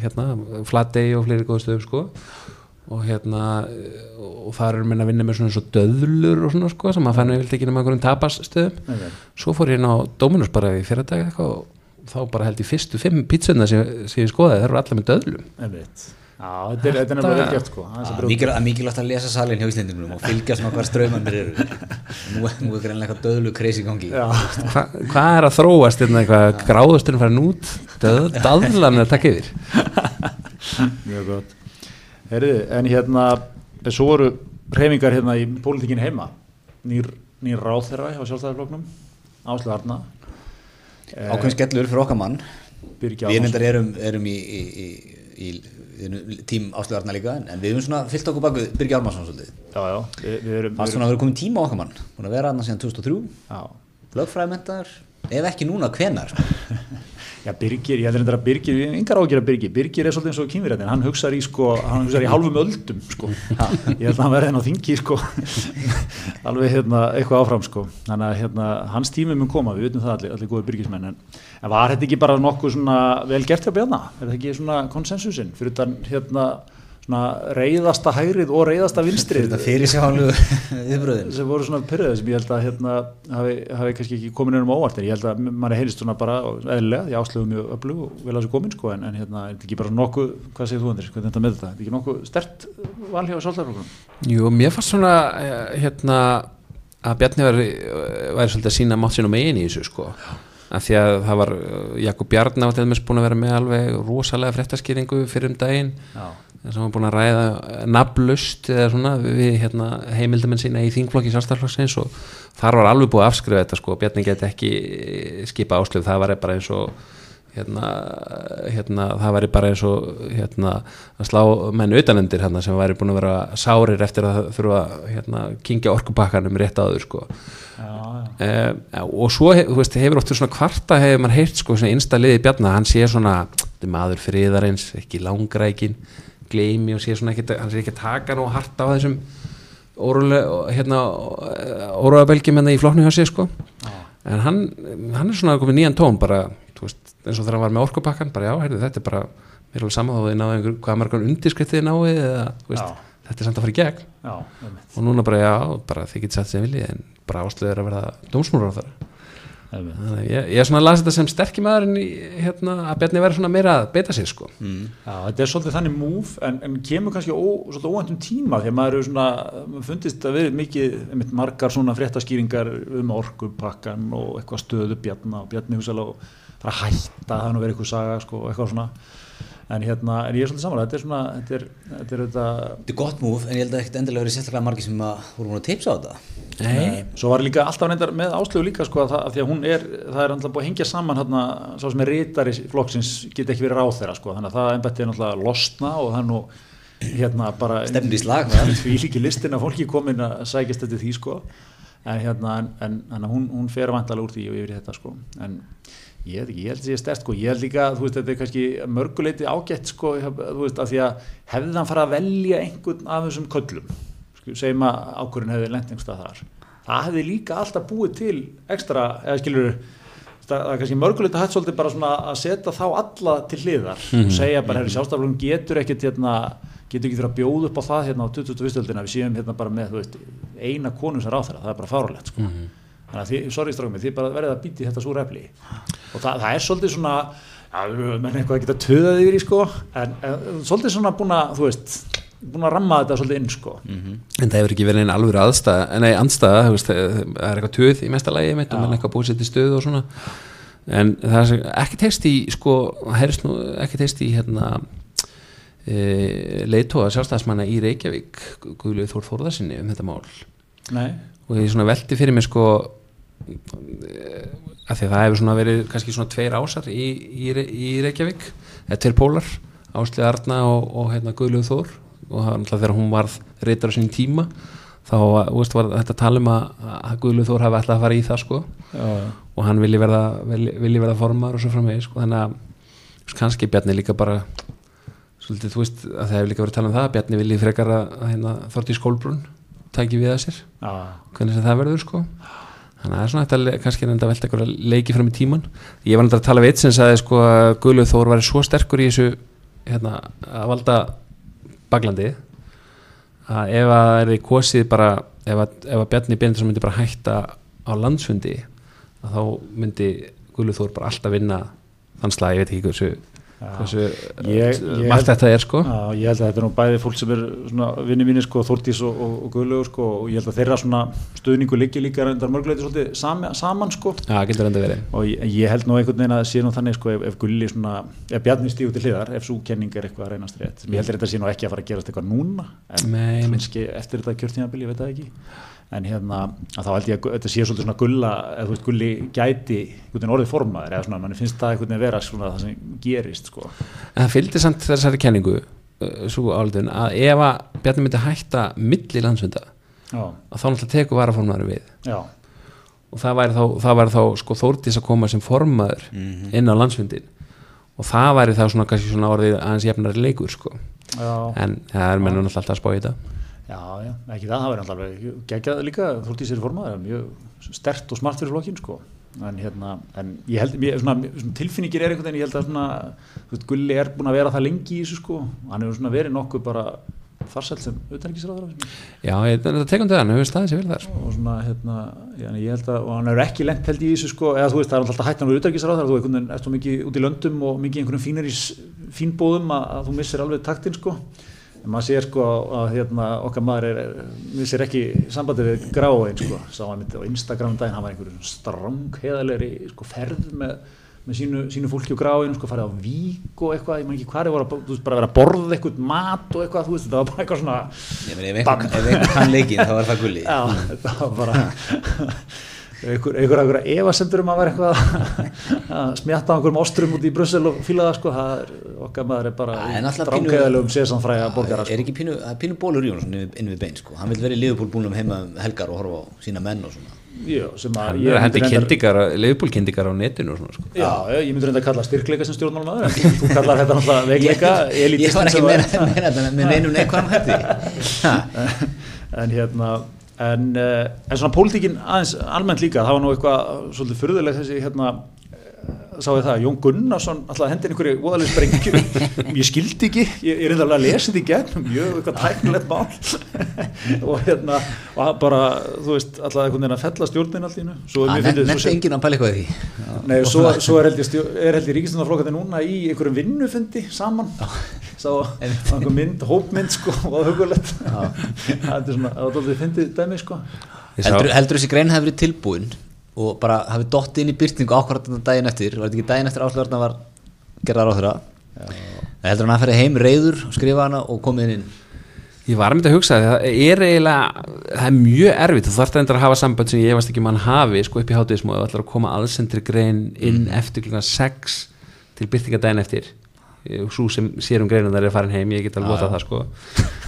hérna, flatei og fleiri góða stöðum sko. Og hérna og það eru minna að vinna með svona og döðlur og svona sko, sem maður fann við ekki nema einhverjum tapasstöðum. Nei. svo fór ég inn á Dominus bara í fyrra dag og þá bara held ég fyrstu fimm pítsuna sem, sem ég skoðaði, það eru allar með döðlum. Einmitt. Já, þetta er, þetta er nefnilega vel gert sko. Það mikilvægt að lesa salin hjá Íslendingunum og fylgjast með hvað ströymannir eru. Nú, er- er greinlega döðlu kreisi í gangi. Já, Hva, hvað er að þróast hérna gráðusturinn farin út döð, döðlan er að taka yfir. Mjög gott. Heriði, en hérna svo voru reyfingar hérna í pólitíkin heima. Nýr, nýr ráðherra hjá sjálfstæðarfloknum Áslu Arna. Ákveðin skellur fyrir okkar mann. Við erum, erum í, í, í, í tím áslugarna líka en, við höfum svona fyllt okkur bak við Birgi Ármannsson svolítið. Já, já, við, við erum, það er svona að vera komin tíma á okkar mann? Búin að vera aðna síðan 2003 já, lögfræðimentaður ef ekki núna hvenar Já, Birgir, ég heldur að Birgir, engar ágjör að Birgir, Birgir er svolítið eins og kynverðin, hann hugsar í sko, hann hugsar í hálfum öldum sko, ég held að hann verði henn á þingi sko, alveg hérna eitthvað áfram sko, þannig að hérna hans tími mun koma, við veitum það allir, allir góði Birgismenn, en, en var þetta ekki bara nokkuð svona vel gert hjá Bjarna, er þetta ekki svona konsensusin, fyrir utan hérna reyðasta hægrið og reyðasta vinstrið. Sem voru svona pyrröðið sem ég held að hérna, hafi, hafi kannski ekki komin einum óvart. En ég held að mann er heyrist svona bara eðlilega, ég áslöfu mjög öflug og vel að þessu komin sko, en, en hérna, er þetta ekki bara nokkuð hvað segir þú Andris, hvernig þetta með þetta, er þetta ekki nokkuð stert val hjá sáltarflokkunum? Jú, mér fannst svona eh, hérna að Bjarni væri, væri svolítið að sína mátt sín og megin í þessu sko af því að það var, eh, Jakob Bjarni var til dæmis búin að vera með alveg rosalega fréttaskýringu fyrir um daginn. Já, sem var búin að ræða nafnlust eða svona við hérna, heimildamenn sína í þingflokki sjálfstæðarflokksins og þar var alveg búið að afskrifa þetta sko, Bjarni geti ekki skipa áslöf, það var bara eins og hérna, hérna það væri bara eins og hérna, að slá menn utanendir hérna, sem væri búin að vera sárir eftir að þurfa að hérna, kingja orkupakkanum rétt áður sko. já, já. Uh, og svo veist, hefur oft svona kvarta hefur maður heyrt sko svona innstaliði bjarna hann sé svona, maður friðarins ekki langrækin, gleymi og sé svona ekki, hann sé ekki að taka nú hart á þessum órulega hérna, belgjum hérna í flokknu hjá sig sko en hann, hann er svona komið nýjan tón bara veist, eins og þegar hann var með orkupakkan bara já, heyrðu, þetta er bara, mér er alveg saman þá þið náðu einhver, hvað margar undirskriftir þið náðu eða, þú veist, þetta er samt að fara í gegn. Já, og núna bara, já, bara þið getið sett sem viljið en bara áslöður að verða dómsmúrar á einmitt. þannig að ég, ég er svona að lasa þetta sem sterkir maðurinn í, hérna, að Bjarni verði svona meira að beita sig sko. Mm. Já, þetta er svolítið þannig múf en, en kemur kannski ó, svolítið óvæntum tíma því að maður eru svona, maður fundist að verið mikið, einmitt margar svona fréttaskýringar um orkupakkan og eitthvað stöðu bjarna og bjarni hugsalega og það að hætta það er nú verið eitthvað saga sko, og eitthvað svona. En hérna, en ég er svolítið samanlega, þetta er svona þetta er, þetta er þetta Þetta er gott múf en ég held að ekkert endilega verið sérstaklega margir sem voru búin að tipsa á þetta. Nei, Svo var líka alltaf reyndar með áslögu líka sko að það, að því að hún er, það er alltaf búið að hengja saman hérna, svo sem er rítari flokksins get ekki verið ráþeira sko, þannig að það ennbætti er að losna og er nú hérna bara Stefnir í slag því líki listin að fólki komin að sækjast þetta því sko. En hérna, en, en, hún, hún fer vantalega úr því og yfir í þetta sko. En ég veit ekki, ég held að ég er stert sko ég held líka, þú veist, þetta er kannski mörguleiti ágætt sko, þú veist, af því að hefði hann fara að velja einhvern af þessum köllum sko, segjum að ákvörðin hefði lent einhverstað þar það hefði líka alltaf búið til ekstra, eða skilur það er kannski mörguleiti hægt svolítið bara svona að setja þá alla til hliðar og segja bara, herri, sjálfstaflunum getur ekkert hérna, getur ekki þurfa að bjóða upp á það hérna á 2021. öldina, við séum hérna bara með þú veist, eina konum sem ráð þeirra, það er bara fáralegt sko. Þannig að því, sorry mig, þið bara verðið að býti þetta svo refli og það, það er svolítið svona já, menn eitthvað að geta töðað yfir í sko, en, en svolítið svona búin að þú veist, búin að ramma þetta svolítið inn sko. en það hefur ekki verið einn alveg aðstæða, nei, andstæða, þú veist, það er eitthvað töð í mesta mitt og mann eitthvað búið sér til stöðu og svona. En það er ekki teist í sko, heyrst nú ekki teist í hérna e, leitóa sjálfstæðismanna í Reykjavík Guðlið Þór Þórðarsinni um þetta mál. Nei, og ég svona velti fyrir mig sko að því að það hefur svona verið kannski svona tveir ásar í, í, í Reykjavík eða tveir pólar, Áslið Arna og, og hérna Guðlöf Þór og það var náttúrulega þegar hún varð reytar á sinni tíma þá veist, var þetta að tala um að, að Guðlöf Þór hafi alltaf að fara í það sko já, já. og hann vilji verða, vilji, verða formar og svo framvegis sko. þannig að veist, kannski Bjarni líka bara svolítið, þú veist, að það hefur líka verið að tala um það að Bjarni vilji frekar að, að hérna, Þortís Kolbrún tæki við að sér já. hvernig sem það verður sko þannig að það er svona þetta kannski reynda að velta eitthvað leiki fram í tíman ég var náttúrulega að tala við eitt sem sagði sko að Guðlaug Þór væri svo sterkur í þessu hérna, að valda baglandi að ef að það er því kosið bara ef að, ef að Bjarni Benediksson myndi bara hætta á landsfundi þá myndi Guðlaug Þór bara alltaf vinna þann slag, ég veit ekki hversu, ég margt held- þetta er sko. Já, ég held að þetta er nú bæði fólk sem er vinni mínir sko, Þórtís og, og, og Guðlaugur sko og ég held að þeirra svona stuðningu liggi líka reyndar mörguleiti svolítið sami, saman sko. Já, og ég, ég held nú einhvern veginn að sé nú þannig sko ef, ef Gulli svona, ef Bjarni stígu til hliðar ef svo kenning er eitthvað að reynast rétt. Ég heldur þetta sé nú ekki að fara að gerast eitthvað núna en kannski eftir þetta kjörtíðanbili, ég veit það ekki en hérna, að þá held ég að þetta sé svolítið svona gulla, eða þú veist, gulli gæti einhvern orðið formaður, eða svona, manni finnst það einhvern veginn vera svona það sem gerist, sko. En það fylgdi samt þessari kenningu uh, svo áldun að ef að Bjarni myndi hætta milli landsfunda Já, að þá náttúrulega tekur varaformaður við. Já, og það væri þá, það væri þá sko Þórdís að koma sem formaður inn á landsfundin og það væri þá svona kannski svona orðið aðeins jefnari leikur sko. Já. En það er mennum alltaf að spá í þetta Já, já, ekki það, það verður alltaf alveg geggjað líka, þótt í sér formaður, mjög stert og smart fyrir flokkin, sko. En hérna, en ég held, mér, svona, svona tilfinningir er einhvern veginn, ég held að svona þú veist, Gulli er búin að vera það lengi í þessu, sko. Hann hefur svona verið nokkuð bara farsælt sem utanríkisráður Já, ég, þetta tekum til hann, hefur staðið sér vel þar. Og svona, hérna, ég held að og hann hefur ekki lent held í þessu, sko. Eða þú veist, það er alltaf hættan við utanríkisráður þú ert að, að þú en maður sér sko að hérna, okkar maður er, er, missir ekki sambandi við gráin sko, sá hann myndi á Instagram daginn, hann var einhverjum strang heðalegri sko, ferð með, með sínu, sínu fólki og gráin, sko, farið á vík og eitthvað, ég man ekki hvað er þú veist, bara að vera að borða eitthvað mat og eitthvað, þú veist, þetta var bara eitthvað svona Ég meni, ef einhver, ef einhver kann leikinn þá er það gulli. Já, þetta var bara einhver, einhver, einhver efasendur um að vera eitthvað að smjatta á einhverjum ástrum út í Brussel og fíla það sko, það er, okkar maður er bara er drángæðilegum sesanfræða borgara sko. Er ekki pínu, er pínu bólur Jónsson inn inn við bein sko. Hann vil vera í liðupúl búinum heima um helgar og horfa á sína menn og svona Já, sem að Hann ég er að hendi kyndingar, leifbúlkyndingar á netinu og svona sko Já, ég myndi reynda að kalla styrkleika sem stjórnmálmaður en þú, kallar þetta náttúrulega veikleika Ég, ég var ekki meina að- meina þetta með neinum neikvæðum hætti en hérna en, uh, en svona pólitíkin aðeins almennt líka það var nú eitthvað svolítið furðulegt þessi hérna eh, sá ég það, Jón Gunnarsson alltaf hendin einhverju voðalega sprengju ég skildi ekki, ég er að lesa þetta í gegn mjög eitthvað tæknilegt mál. Og hérna og bara, þú veist, alltaf einhvern veginn að fella stjórnin allt í hennu svo er svo Nefndi enginn að pæla eitthvað í Nei, og svo, svo er held ég, er ég ríkistöndarflokkandi núna í einhverjum vinnufundi saman. Sá einhver mynd, hópmynd sko og hugulegt það er svona, það var dálítið fyndið dæmi sko. Ég Heldur, heldur þessi grein verið tilbúin og bara hafi dott inn í byrtingu ákvarðan þetta daginn eftir, var þetta ekki daginn eftir áslöðurna var gerðar á þeirra heldur hann að ferði heim reyður og skrifa hana og komið inn? Ég var að mynda að hugsa það, það er eiginlega, það er mjög erfitt, þú þarft endur að hafa samband sem ég efast ekki mann hafi, sko upp í hátíðismu og ætlar að koma aðsendri grein inn eftir klukkan 6 til byrtingadaginn eftir. Og svo sem sér um greinin þar er farin heim, ég get að lota það sko.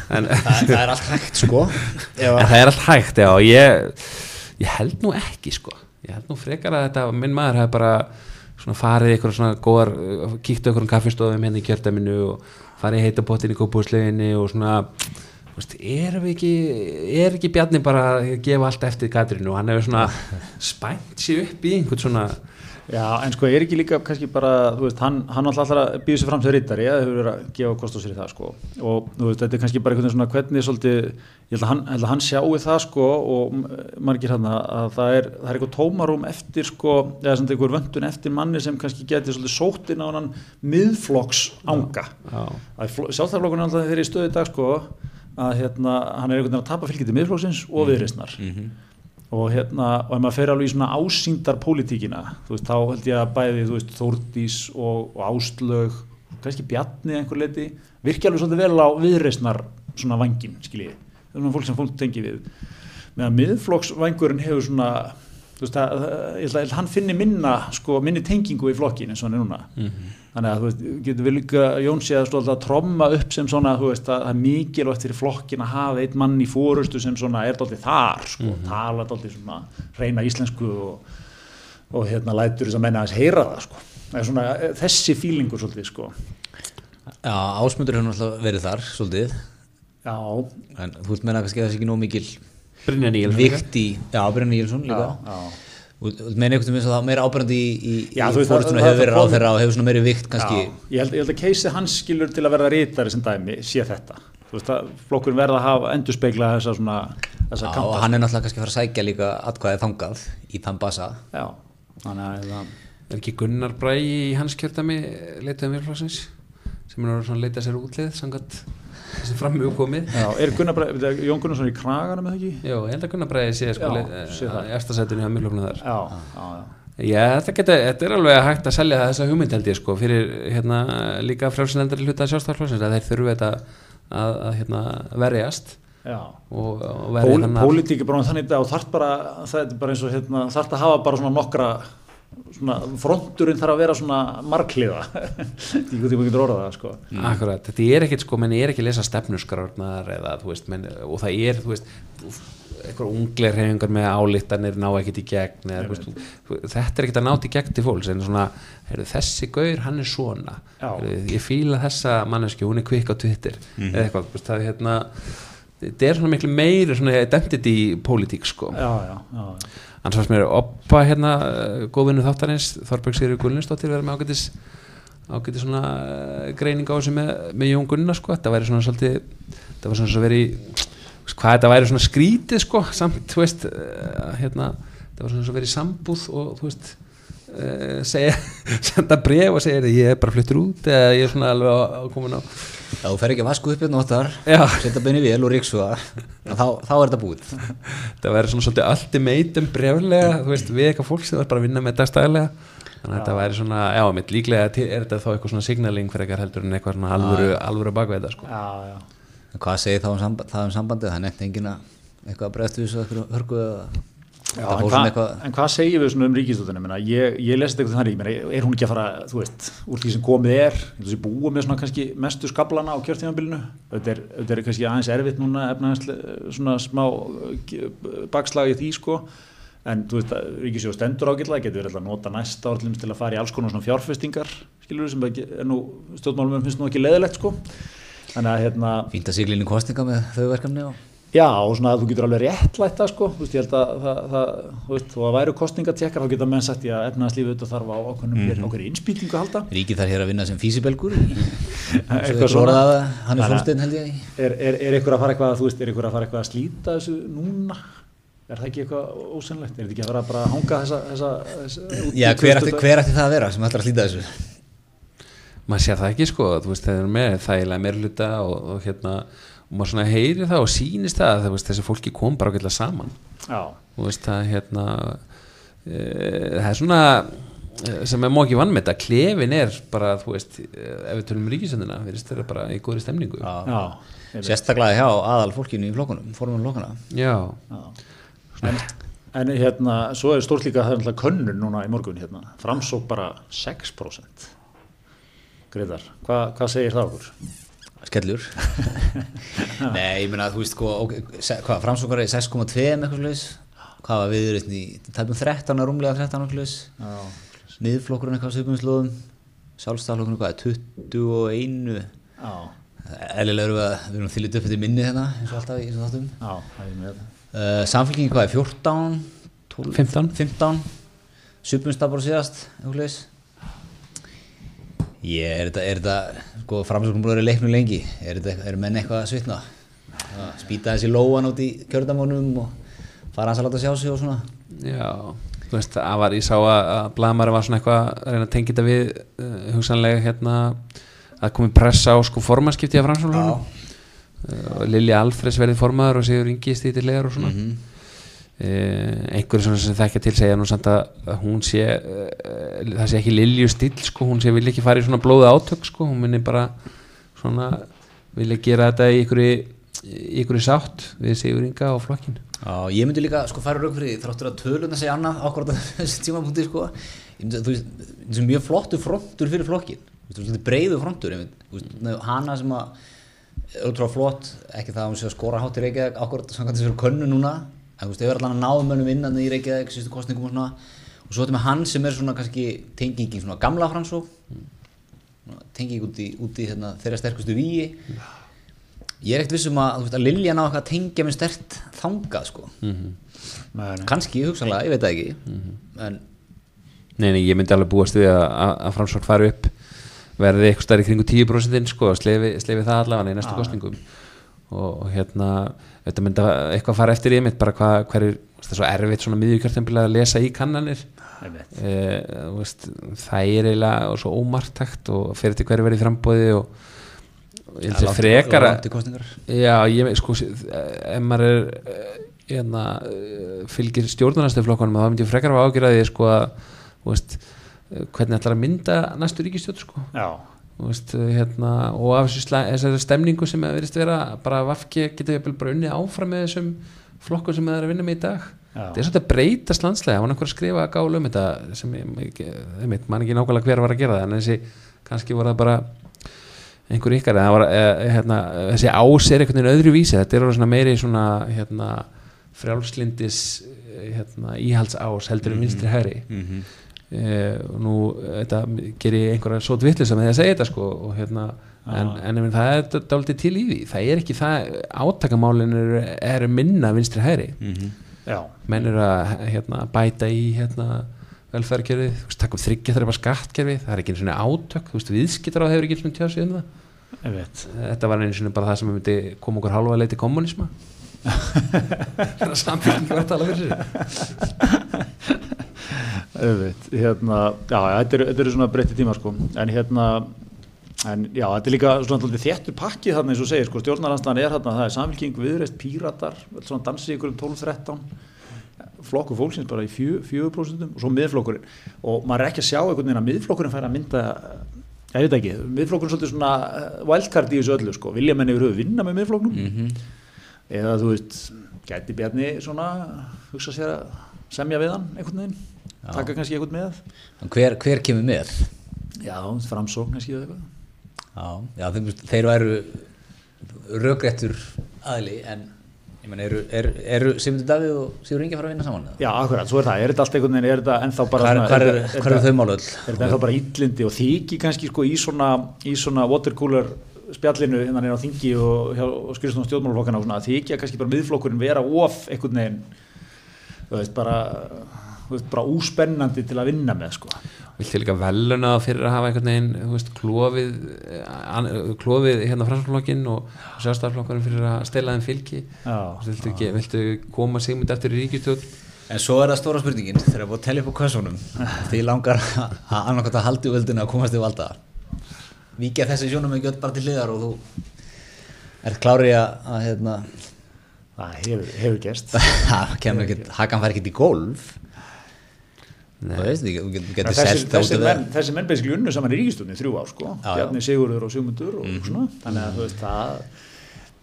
En, það, það er allt hægt sko. En það er allt hægt, já, ég, ég held nú ekki sko, ég held nú frekar að þetta, minn maður hefði bara svona farið ykkur svona góðar, kíktu ykkur um kaffistofum hérna í kjördæminu og farið í heitapottin í kópúsleginni og svona veist, er við ekki er ekki Bjarni bara að gefa allt eftir Katrinu og hann hefur svona spænt sér upp í einhvern svona Já, en sko er ekki líka kannski bara, þú veist, hann, hann alltaf alltaf býða sér fram sem rittari, ja, hefur verið að gefa kost á sér í það, sko, og þú veist, þetta er kannski bara einhvern veginn svona hvernig svolítið, ég held að hann, held að hann sjáu það, sko, og margir hann að það er, það er eitthvað tómarum eftir, sko, eða svona einhver vöndun eftir manni sem kannski getið svolítið sótt inn á hann miðflokks anga. já, Sjálfstæðarflokkurinn alltaf þeirri í stöðu í dag, sko, að hérna, hann er einhvern veginn að tapa fylgiti miðflokksins og viðreisnar og hérna, og ef maður fer alveg í svona ásýndar pólitíkina, þú veist, þá held ég að bæði, þú veist, Þórdís og, og Áslög, kannski Bjarni einhver leiti, virkja alveg svolítið vel á viðreisnar svona vangin, skiljið það er svona fólk sem fólk tengi við. Meðan miðflokksvangurinn hefur svona þú veist, að, að, að hann finni minna, sko, minni tengingu í flokkin eins og hann er núna þannig að þú veist, getur við líka Jónsi að stolta að tromma upp sem svona þú veist að það er mikilvægt fyrir flokkin að hafa einn mann í fórustu sem svona er dálítið þar sko, tala dálítið svona reyna íslensku og, og hérna lætur þess að menna að heyra það sko. Það er svona eh, þessi fílingur svolítið sko. Já, ásmundur hefur náttúrulega verið þar svolítið, já, en þú veist meina kannski að það sé ekki nóg mikil Brynja Níl vikt í, já, Brynni Níelsson líka. Já, já. Meina einhvern veginn að það meira ábyrgandi í, í, það- hefur verið á þeirra og hefur svona meiri vikt kannski. Já, ég held, ég held að keisi hans skilur til að verða rítari sem dæmi sé þetta. Þú veist að flokkurinn verða að hafa endur speigla þessa svona þessa Já, kanta. og hann er náttúrulega kannski að fara að sækja líka atkvæðið þangað í þann basa. Já, þannig að það er ekki Gunnar Bræ í hans kjördæmi leitaðum virflóksins sem er að leita sér útlið samkvæmt þessi frammi komið Já, er Gunnar Bræ, veit ég, Jón Gunnarsson í kraganum eða ekki? Jó, ég held að Gunnar Bræ sé sko efstasætunni á miðlöfnum þar Já, já, já. Já, þetta, geta, þetta er alveg hægt að selja þessa hugmynd held ég sko fyrir hérna, líka frjálsinendari hluta sjálfstæðarflóksins að þeir þurfu þetta að, að hérna, verjast já. og, og verja þannig Pólitík er bara þannig að þarf bara, það er bara eins og hérna, þarf að hafa bara svona nokkra svona, fronturinn þarf að vera svona markliða. Ég veit ekki hvað getur orðað það sko. Akkurat, þetta er ekkit sko, menn er ekki að lesa stefnusgrárnar eða þú veist, menn, og það er, þú veist, eitthvað ungleir reyfingar með álítanir ná ekkit í gegn eða, þú veist, þetta er ekkit að nátt í gegn til fólks en svona, heyrðu, þessi gaur, hann er svona. Heyrðu, ég fíla þessa manneski, hún er kvikk á Twitter eða eitthvað, þú veist, það er hérna þetta er svona miklu meiri svona identity politík sko. Já, já, já, annars fannst mér oppa hérna eh, góðvinnu þáttarins, Þorberg Sigurður Gullinsdóttir verið með ágætis ágætis svona eh, greining á þessu með, með Jón Gunnar sko, þetta væri svona svolítið þetta var svona svo verið hvað þetta væri svona skrítið sko. Samt, þú veist, uh, hérna þetta var svona svo verið sambúð og þú veist segja, senda bref og segja ég er bara fluttur út eða ég er svona alveg á, á komin á Já, þú fer ekki að vasku upp hérna óttar Já. setja beinu vel og ríksuga þá, þá er þetta búið. Þetta væri svona svolítið ultimatum breflega, þú veist, við eitthvað fólk sem var bara að vinna með dagstæðilega þannig að þetta væri svona, já, mitt líklega er þetta þá eitthvað svona signaling fyrir eitthvað heldur en eitthvað svona alvöru, alvöru bakveita sko. já, já. En hvað segir um samband, það um sambandið? Það nefnt engin að eitthvað Já, en, hva, eitthvað en hvað segir við um ríkistöldunum ég, ég lesi þetta eitthvað þannig, meina, er hún ekki að fara þú veist, úr því sem komið er? Þessi búið með svona kannski mestu skablana á kjörtímabilinu. Þetta er, er kannski aðeins erfitt núna svona smá uh, bakslagi því sko. En þú veist ríkisjóð stendur ágætlega getur verið að nota næsta ár til að fara í alls konar svona fjárfestingar skilur sem er nú stjórnmálum finnst nú ekki leðilegt sko. Þannig að hérna inn í kostninga með þau verkefni og Já, og svona að þú getur alveg réttlætt það sko, þú veist, ég held að það, það þú veist, þó að væru kostningatjekkar þá geta menn sagt ég að efnaðslífið auðvitað þarf á ákveðnum mm -hmm. okkur innspýtingu að halda Ríkið þarf hér að vinna sem físibelgur Eitthvað svona. Hann er að- fólksteinn held ég Er, er, er ykkur að fara eitthvað, þú veist, er ykkur að fara eitthvað að slíta þessu núna? Er það ekki eitthvað ósennlegt? Er þetta ekki að fara bara að hanga þessa, þessa, þessa Já, hver ætti, 2000? hver ætti það að vera sem ætlar að slíta þessu maður sér það ekki sko, þú veist, þeir eru með þægilega meirluta og, og hérna og maður svona heyri það og sýnist það þú veist, þessi fólki kom bara ágætlega saman. Já, þú veist það hérna e, það er svona eh, sem er mókið vann með þetta klefin er bara, þú veist, eh, ef við tölum um ríkisöndina, við veist, það er bara í góðri stemningu. Já, já. Sérstaklega hjá aðal fólkinu í flokkunum Fórumum flokkuna já, En, en hérna, svo er stórt líka það er náttúrulega könnun núna í morgun hérna, framsók bara 6% Greiðar, Hva, hvað segir það okkur? Skellur. Nei, ég meina, þú veist, sko, hvað, framsókar er 6,2 með eitthvað slags Hvað var viðurinn í, tæpum 13, rúmlega 13 eitthvað slags Já, Miðflokkurinn eitthvað svipum slóðum Sjálfstaflokkurinn eitthvað, 21 já, Eðlilega erum við að, við erum þýlit upp eftir minni hérna, eins og alltaf í þessum þáttum. Það er uh, Samfélkingin hvað er 14 12, 15. 15 Supumstab bara síðast eitthvað slags Ég, er þetta, er þetta, sko, framsóknum vera í leiknum lengi, er þetta, er menn eitthvað að svitna? Að Spýta þessi lóan út í kjördamónum og fara hans að láta sjá sig og svona? já þú veist, það var, ég sá að, blaðmæri var svona eitthvað að reyna að tengja þetta við uh, hugsanlega hérna að komi pressa á sko formanskipti af framsvöldunum uh, Lili Alfreds verið formaður og Sigur Ingi stítilegar og svona mm -hmm. Einhverju svona sem þekkja til segja nú samt að hún sé uh, það sé ekki Lilju stíl sko, hún sé vilja ekki fara í svona blóðu átök sko, hún minni bara svona vilja gera þetta í einhverju í einhverju sátt við Sigur Inga og flokkin Já, ég myndi líka sko færa rauk fyrir þráttur að töluna segja annað ákvarða þessi tímapunkti sko myndi, þú veist, þessi mjög flottu frontur fyrir flokkin, þú veist, breiðu frontur hana sem að er útrá flott, ekki það að hún sé að skora í Reykjavík ákvarða samkvæmt þessi fyrir könnu núna þú veist, þau er allan að náðu mönnum innan í Reykjavík sístu kostningum og svona og svo þetta með hann sem er svona kannski tengingin svona gamla framsó tenging út í, út í hérna, þeirra sterkustu víi ég er ekkert vissum að, þú veist, að Liljan á eitthvað að tengja með stert þangað sko. Með kannski hugsanlega, ég veit það ekki. En Nei, nei, ég myndi alveg búast við að, að, framsvart fari upp verði eitthvað stærri kringu 10% sko, slefi, slefi það allavega í næstu kostningum og, og hérna þetta myndi að eitthvað fara eftir í mitt bara hvað, hver er, svo erfitt svona miðjúkjörtempilega að lesa í kannanir. E, veist, það er eiginlega svo ómartakt og fyrir til hverju verið frambóði og, og ég held frekar að- kostningar Já, ég sko, ef maður er eh, hérna, eh, fylgir stjórnarnastöflokkanum þá myndi ég frekar að ágjöra því sko að veist, hvernig ætlar að mynda næstu ríkistjórn sko. Já, veist, eh, hérna, og af þessu stemningu sem að verist vera bara að Vafki getur jafnvel bara unnið áfram með þessum flokkum sem það er að vinna með í dag. Það er svolítið að breytast landslega. Það var einhver að skrifa gálu um þetta sem ég, ég, veit, man ekki nákvæmlega hver var að gera það en þessi, kannski voru það bara einhver ykkar það var, eh, hérna, þessi ás er einhvern veginn öðru vísi þetta er svona meiri svona hérna, frjálslindis eh, hérna, íhalds ás heldur en vinstri hæri Mhm. eh, og nú þetta gerir einhverja svo dvittlisa með því að segja þetta sko og hérna en, en það er dálítið til í því. Það er ekki það, átakamálin eru er minna vinstri hæri já, menn eru að hérna, bæta í hérna, veist, takkum þryggja þar er bara skattkerfið, það er ekki einu svona átök þú veist, viðskiptar á hefur ekki einu svona tjáð sig um það. Þetta var einu svona bara það sem myndi koma okkur halva leiti kommunisma það er samfélging var að tala fyrir sig Auðvitað, hérna, já, þetta eru eru svona breytti tíma sko, en hérna, en já, þetta er líka svona þéttur pakkið þarna eins og segir, sko, stjórnarlandstæðan er þarna, það er samfélking, viðreist, píratar, svona dansið ykkur um 12-13, flokkur fólksins bara í 4% og svo miðflokkurinn. Og maður er ekki að sjá einhvern veginn að miðflokkurinn fær að mynda, ég veit ekki, miðflokkurinn er svolítið svona eh, wildcard í þessu öllu sko, vilja menn yfir höfu vinna með miðflokknum? Mhm. eða þú veist, gæti Bjarni svona hugsa sér að semja við hann einhvern veginn, Já. taka kannski einhvern með En hver, hver kemur með? já, framsókn kannski eða eitthvað Já, já þeir, þeir væru rökréttur aðli en ég menn, eru, eru, eru Sigmundur Davíð og Sigur Ingi að fara að vinna saman? eða? já, akkurat, svo er það, er þetta allt einhvern veginn er þetta ennþá bara Hvar, svona- hvar, er, þetta- hvar eru er þetta ennþá bara íllindi og þykir kannski sko í svona, í svona watercooler spjallinu hérna nýra á þingi og, og skrifstofn stjórnmálaflokkana og svona þykja kannski bara miðflokkurinn vera of einhvern veginn þú veist bara þú veist, bara úspennandi til að vinna með sko. Viltu líka veluna fyrir að hafa einhvern veginn þú veist, klófið eh, an- klófið hérna franskflokkin og sjálfstæðarflokkurinn fyrir að stela þeim fylgi? Já, viltu, ekki, viltu koma sigmund eftir í ríkistjóð En svo er það stóra spurningin þegar það búið að tellja upp á kössunum því langar að annarkvæmt að haldi völdinu að komast í valda. Víkja þessi sjónum ekki öll bara til liðar og þú ert klárið að, að hérna, það hefur, hefur gerst. Það hakan fær ekkert í golf. Veist, þessi, það þessi, menn, það þessi menn basically unnu saman í ríkistunni þrjú ár sko. Bjarni Sigurður og Sigmundur og Mhm. svona, þannig að þú veist það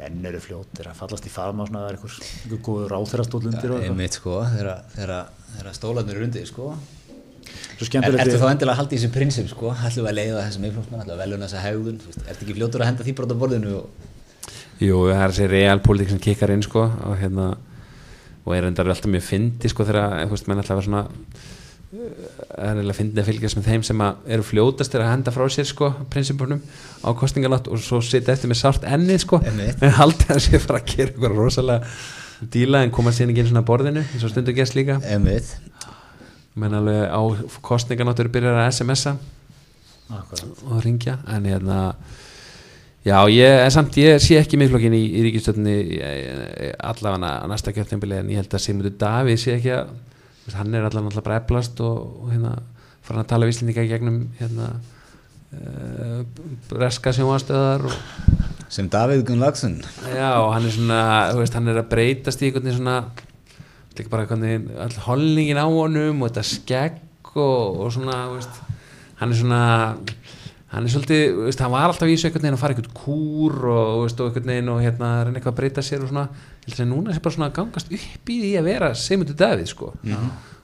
menn eru fljótir að fallast í faðma svona að það er einhver, góður ráþeirastóll undir og eitthvað. einmitt sko, þegar stólarnir eru undir sko. Er, skemmtilegt ertu þá endilega að halda í þessi prinsip sko, ætlum við að leiða þessum meðflóksmenn, ætlum við að velja þessa hegðun, ertu ekki fljótur að henda því brot á borðinu og Jú, það er þessi realpolitik sem kikkar inn sko og hérna og er endar alltaf mjög fyndi sko þegar veist, menn alltaf vera svona eh, er eiginlega fyndið að fylgjast með þeim sem eru fljótastir að henda frá sér sko prinsipunum á kostningalátt og svo sitja eftir með sárt ennið sko. En haldið að sé fara að gera eitthvað rosalega díla en koma sér ekki inn svona að borðinu eins og stundu gæst líka. Menn alveg á kostningalátt eru byrjar að SMS-a Akkurat. og ringja en hérna já ég en samt ég sé ekki miðflokkin í, í ríkistöldinni allavega að næsta kjöftinbili en ég held að Sigmundur Davíð sé ekki að hann er allavega náttúrulega bara eflast og, og hérna farin að tala víslendinga í gegnum hérna uh, breska sjónvastöðar og sem Davíð Gunn Lagsson já hann er svona þú veist hann er að breytast í einhvern veginn svona líka bara einhvern veginn all holningin á honum og þetta skegg og, og svona þú veist, hann er svona hann er svolítið, þú veist, hann var alltaf í þessu einhvern veginn að fara einhvern kúr og, þú veist, og einhvern veginn og hérna reyna eitthvað að breyta sér og svona. Ég held að núna sé bara svona að gangast upp í því að vera Sigmundur Davíð sko.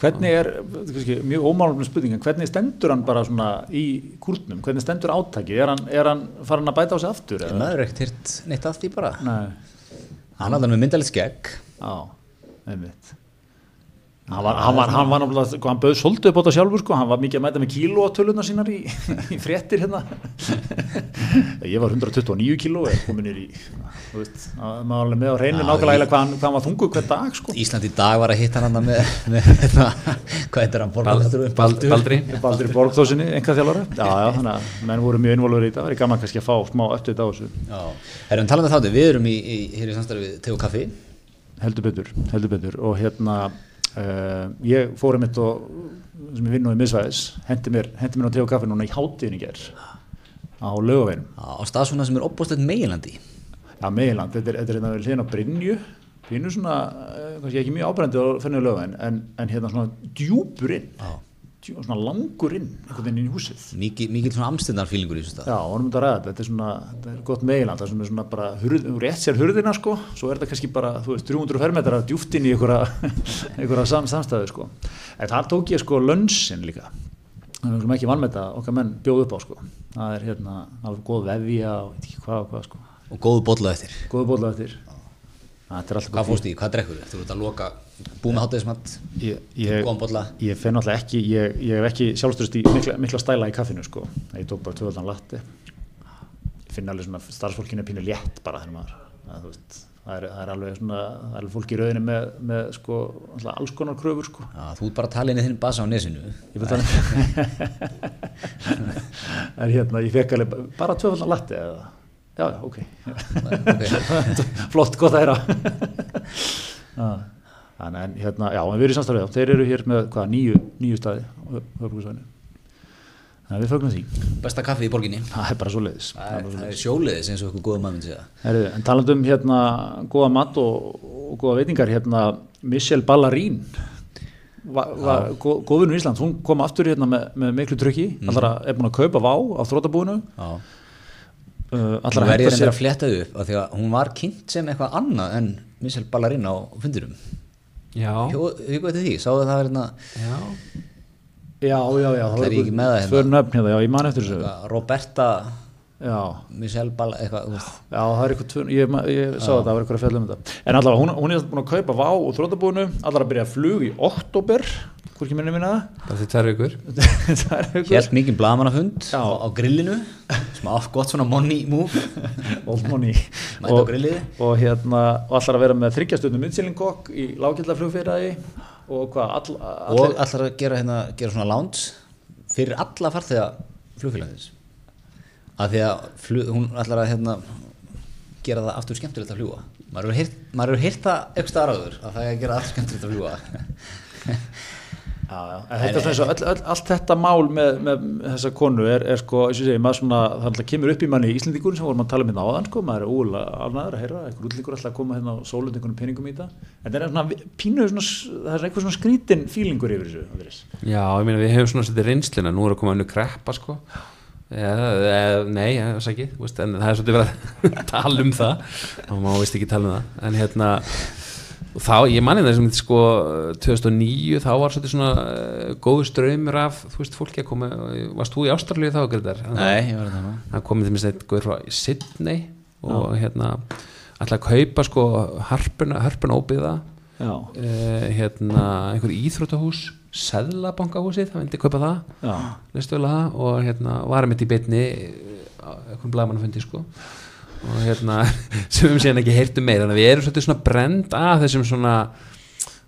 Hvernig er, kannski, mjög ómálum spurningin, hvernig stendur hann bara svona í kúrtnum, hvernig stendur átaki er hann, er hann farin að bæta á sig aftur eða? maður er ekkert hirt neitt af því bara. Nei, hann hafði með myndalegt skegg. Já, einmitt hann var, hann var, hann var náttúrulega, sko, hann bauð svolítið upp á þetta sjálfur sko, hann var mikið að mæta með kílóatöluna sínar í, í fréttir hérna. Ég var 129 kíló eða komin í, þú veist að maður var alveg með á hreinu Já, nákvæmlega hvað, hann- hvað hann var þungur hver dag sko. Ísland í dag var að hitta hann með, með hérna, hvað heitir hann, borgarlættur Bald, Baldri. Baldur. Borgþósinni, enga þjálfari já, já, þannig að menn voru mjög innvolver í þetta það er gaman kannski að fá smá eftir þetta á þessu. Já, erum talað um þáttu, við uh, ég fór einmitt og sem ég vinn nú í miðsvæðis hendi mér, hendi mér á te og kaffi núna í hátíðin í ger á lögaveginum á stað svona sem er opbústlegt meginlandi já, meginland, þetta er, þetta er hérna við hliðin á Brynju. Pínu svona, uh, kannski ekki mjög ábrendi á fennið lögavegin, en, en hérna svona djúpur inn, Já. djú, svona langur inn einhvern veginn inn í húsið. Mikið, mikið svona amstendar-fílingur í þessu stað. Já, vonum þetta að ræða þetta, er svona, þetta er gott meiland, það er svona bara hurð, rétt sér hurðina sko, svo er þetta kannski bara, þú veist, 300 fermetrar djúft inn í einhverja, einhverja sam, samstæðu sko. En þar tók ég sko lönnsinn líka, það er ekki vannmeta okkar menn bjóð upp á sko, það er hérna, alveg góð vefja og veit ekki hvað og hvað sko, og góðu bolla eftir. Góðu bóla eftir, hvað fórst í, hvað drekkur þú ert að loka, búið með hátegismat Ég, ég, fenn alltaf ekki, ég, ég hef ekki sjálfstöðust í mikla, mikla stæla í kaffinu sko, ég tók bara tvöðaldan latti ég finn alveg svona starfsfólkinu er pínu létt bara þegar maður að, veist, það, er, það er alveg svona það er fólk í rauðinu með, með sko, alls konar kröfur sko. Já, þú ert bara að tala inn í þinn basa á nesinu. Ég veit það en hérna, ég fekk alveg bara tvöðaldan latti eða? Já, ok. Okay. flott, gott að heyra þannig en hérna, já, en við erum í samstæðið þeir eru hér með hvað, nýju, nýju staði þannig að við fögnum því. Besta kaffi í borginni. Það er bara svo leiðis það er, það sjóliðis eins og okkur góða maður Herri, en talandum hérna góða mat og, og góða veitingar. Hérna Michelle Ballarín góðunum í Ísland hún kom aftur hérna með, með miklu tryggi mm. allra er búin að kaupa vá á þrótabúinu uh, allra henta reyndar sér að flétta upp af því að hún var kynnt sem eitthvað annað en Michelle Ballerín á fundirum þetta því, sáðu það hérna já, já, já, já, Það er ekki með það hérna. hérna, já, ég man eftir þessu eitthvað Roberta já, Michelle Ball eitthvað. Já, það er eitthvað tvö, ég, ég sá þetta, það var eitthvað að fjalla um þetta. En allavega, hún, hún er búin að kaupa vá og þrótabúinu, allar að byrja að flug í oktober, minni minna það. Það er eitthvað Helt mikið blagamannafund Já. á, á grillinu. Sem átt gott svona money move. Old money. Grillið. og hérna og allar að vera með þryggjastöndum myndsilingkokk í lágildaflugfyrraði og hvað all, og allir, ætlar að gera, hérna, gera svona lounge fyrir alla farþega flugfélagsins. Af því að flug, hún ætlar að hérna, gera það aftur skemmtilegt að fljúa maður heyrt það eitthvað staðar áður að það er að gera aftur skemmtilegt að fljúa Já, já. Þetta eins og öll, öll, allt þetta mál með, með þessa konu er, er sko, ég segi, maður svona, það kemur upp í manni í Íslendingur sem vorum að tala um hérna áðan, sko, maður er úlega alnaður að heyra, einhver útlíkur alltaf að koma hérna og sólund einhvern peningum í þetta. En það er svona pínu, svona, það er eitthvað svona skrítin fílingur yfir þessu, Andrés. Já, ég meina við hefum svona setið reynslina, nú er að koma önnu kreppa sko eða, nei, það er ekki veist, en það er svolítið verið að tala um það og má veist ekki tala um það en hérna og þá, ég manni það sem sko 2009 þá var svolítið svona uh, góðu ströymur af, þú veist, fólki að koma. Varst þú í Ástralíu þá, Gretar? Nei, ég var það það komið til minnst eitt góður frá Sydney og hérna ætla að kaupa sko harpuna, harpuna óbyða Já, uh, hérna einhver íþróttahús Seðlabankahúsið, það vildi kaupa það. Já, að það? Og hérna var mitt í beinni á einhvern blagamannafundi sko og hérna sem við séðan ekki heyrtum meira þannig að við erum svolítið svona brend að þessum svona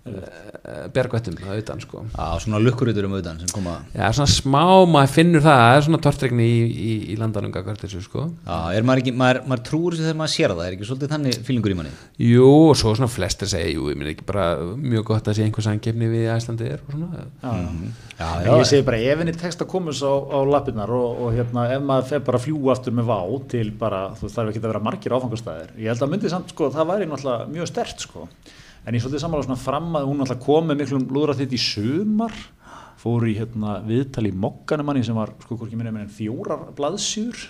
bergvættum að utan sko. Já, svona lukkurutur um auðan sem koma. Já, svona smá, maður finnur það það er svona tortregni í, í, í landanum gagvart þessu sko. Já, er maður ekki, maður, maður trúur þessu þegar maður sér það, er ekki svolítið þannig fílingur í manni? Jú, og svo svona flestir segja, jú, ég minn ekki bara mjög gott að sé einhver sangefni við Æslandi er og svona. Já, já. Já, En ég segi bara ef henni tekst að komast á, á lappirnar og, og hérna, ef maður fer bara að fljúa aftur með vá til bara, þú er ekki að vera margir áfangastæðir en ég svolítið sammála svona fram að hún náttúrulega kom með miklum lúðra þetta í sumar, fór í hérna, viðtali í mokkanumanni sem var, sko, hvorki minni en fjórar blaðsjur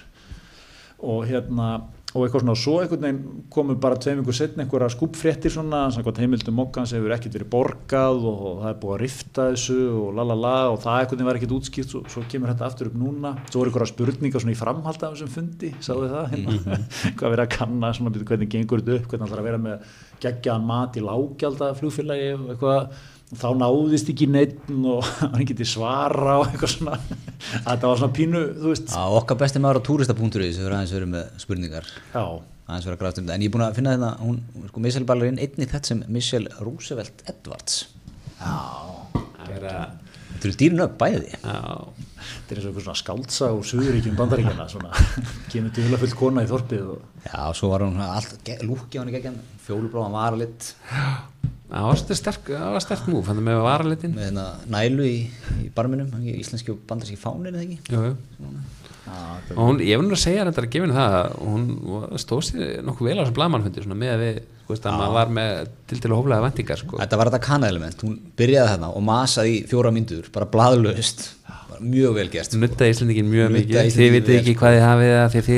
og hérna og eitthvað svona og svo einhvern veginn komu bara tveim ykkur setna einhverja skúpfréttir svona samkvæmt heimildum mokkans hefur ekkert verið borgað og, og það er búið að rifta þessu og lalala og það einhvern veginn var ekkert útskipt svo, svo kemur þetta aftur upp núna. Svo voru einhverja spurningar svona í framhald af þessum fundi sáðu það hérna. Hvað verið að kanna svona hvernig gengur þetta upp hvernig það að vera með geggjaðan mat í lággjálda flugfélagi og eitthvað þá náðist ekki neitt og hann til svara og eitthvað svona. Þetta var svona pínu, þú veist. Já, okkar besti maður á túrista.ri sem verður aðeins verið með spurningar. Já, aðeins verið að gráta um þetta. En ég er búin að finna þetta, hún, sko, Michelle Ballerín einnig þetta sem Michelle Roosevelt Edwards. Er að Þetta eru dýrin upp bæði. Já, þetta er eins og eitthvað svona skáldsa úr Suðuríkjum bandaríkjana svona, kemur til full kona í þorpið og, Já, svo var hún allt, ge- lúkki á hann í gegn fjólubláðan varalit það var sterk, sterk múf, hann er með varalitin með hérna nælu í, í barminum íslenski og bandarski fánir eða ekki? Jú, jú. Já, og hún, ég vil nú að segja þetta að henni það að hún stóð sér nokkuð vel á þessum blaðmannfundi svona með að við, veist að maður var með til til að hóflega vendingar sko. Þetta var þetta kana-element, hún byrjaði þarna og masaði í fjóra myndur, bara bara mjög vel gert nutta Íslandingin mjög mikið. Þið vitið ekki sko. hvað þið hafið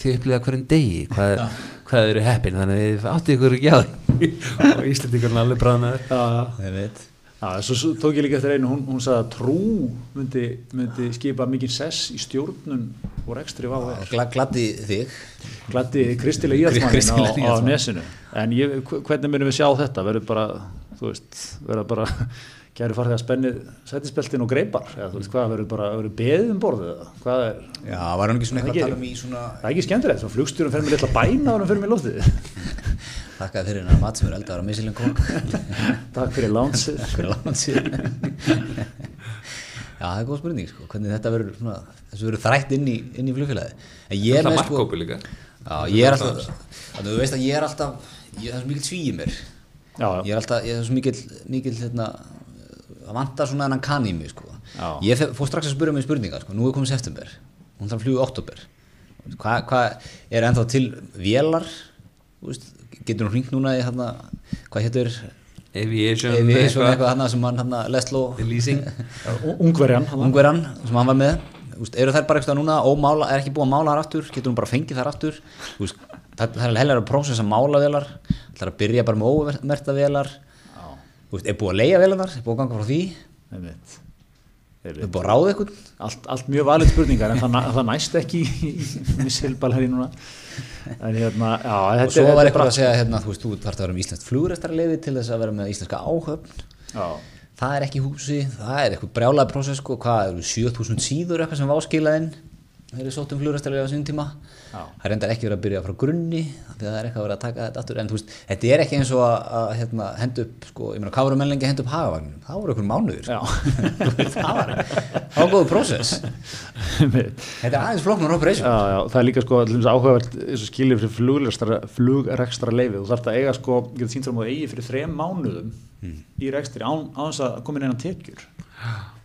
þið upplýða hverjum degi hvað, hvað eru heppin þannig að þið áttið ykkur ekki á því. Og Íslandingurinn alveg bráðnaður já, Ég veit. Já, svo, svo tók ég líka eftir einu hún, hún sagði að trú myndi, myndi skipa mikið sess í stjórnun og rekstri vá er Gla, Gladdi þig. Gladdi kristilega Kristilega á, á nesinu. En ég, hv- hvernig myndum við sjá þetta? Verður bara, þú veist, verður bara gæri farið að spennið sætispeltin og greipar, eða þú veist hvað verður bara verður beðið um borðið eða hvað er Já, var hann ekki svona eitthvað að tala um í svona það er ekki skemmtilegt, svo flugstjórun fer með litla bæna og hann fer með loftið. Þakkaði fyrir hennar mat sem er eldaður á Michelin Kong takk fyrir lánsið. Fyrir langt síðan Já, það er góð spurning sko, hvernig þetta verður svona, þessu verður þrætt inn í, inn í flugfélagi En ég er Það er sko markkópi líka. Já, ég það er svo mikill sví í mér já, Ég er alltaf, ég er svo mikill, mikill hérna, að vanta svona enn kann í mig sko. Já. Ég fór strax að spyrja mig spurningar sko, nú er komið september, hún þarf að fljúga í oktober Hvað hva, er ennþá til vélar, þú veist, getur hún hringt núna í hérna, hvað hétur, Aviation, Aviation eitthvað. hérna sem hann hérna Leslo. Leasing. Ungverjan hann- ungverjan sem hann var með. Þú veist, eru þær bara eitthvað núna ómála, er ekki búið að mála þar aftur? Getur hún bara fengið þar aftur? Þú veist, það, það er heller að prósessa mála velar það er að byrja bara með ómerta velar Þú veist, er búið að leia velarnar er búið að ganga frá því? Einmitt. er búið að ráða eitthvað allt, allt mjög valið spurningar en það, það næst ekki í, silbalhæði núna. En hérna, já, og svo var eitthvað að segja hérna, þú veist, þú þarf að vera með íslenskt flugrestarleifi til þess að vera með íslenska áhöfn. Já, það er ekki húsi, það er eitthvað brjálaði prósess sko, hvað eru 7000 síður eitthvað sem var áskilaðinn þeir eru sóttum flugræstilega á sín tíma. Já. það reyndar ekki verið að byrja frá grunni því að það er eitthvað að vera að taka þetta aftur. En þú veist, þetta er ekki eins og að, að hérna, henda upp, sko, ég meina, hvað voru menn lengi að henda upp hagavagnum, það voru einhvern mánuður veist, það var, það var góðu prósess. Þetta er aðeins flóknar operation. Já, já, það er líka sko áhugavert skilir fyrir flugrekstra, leifi þú þarf að eiga sko, getur sínt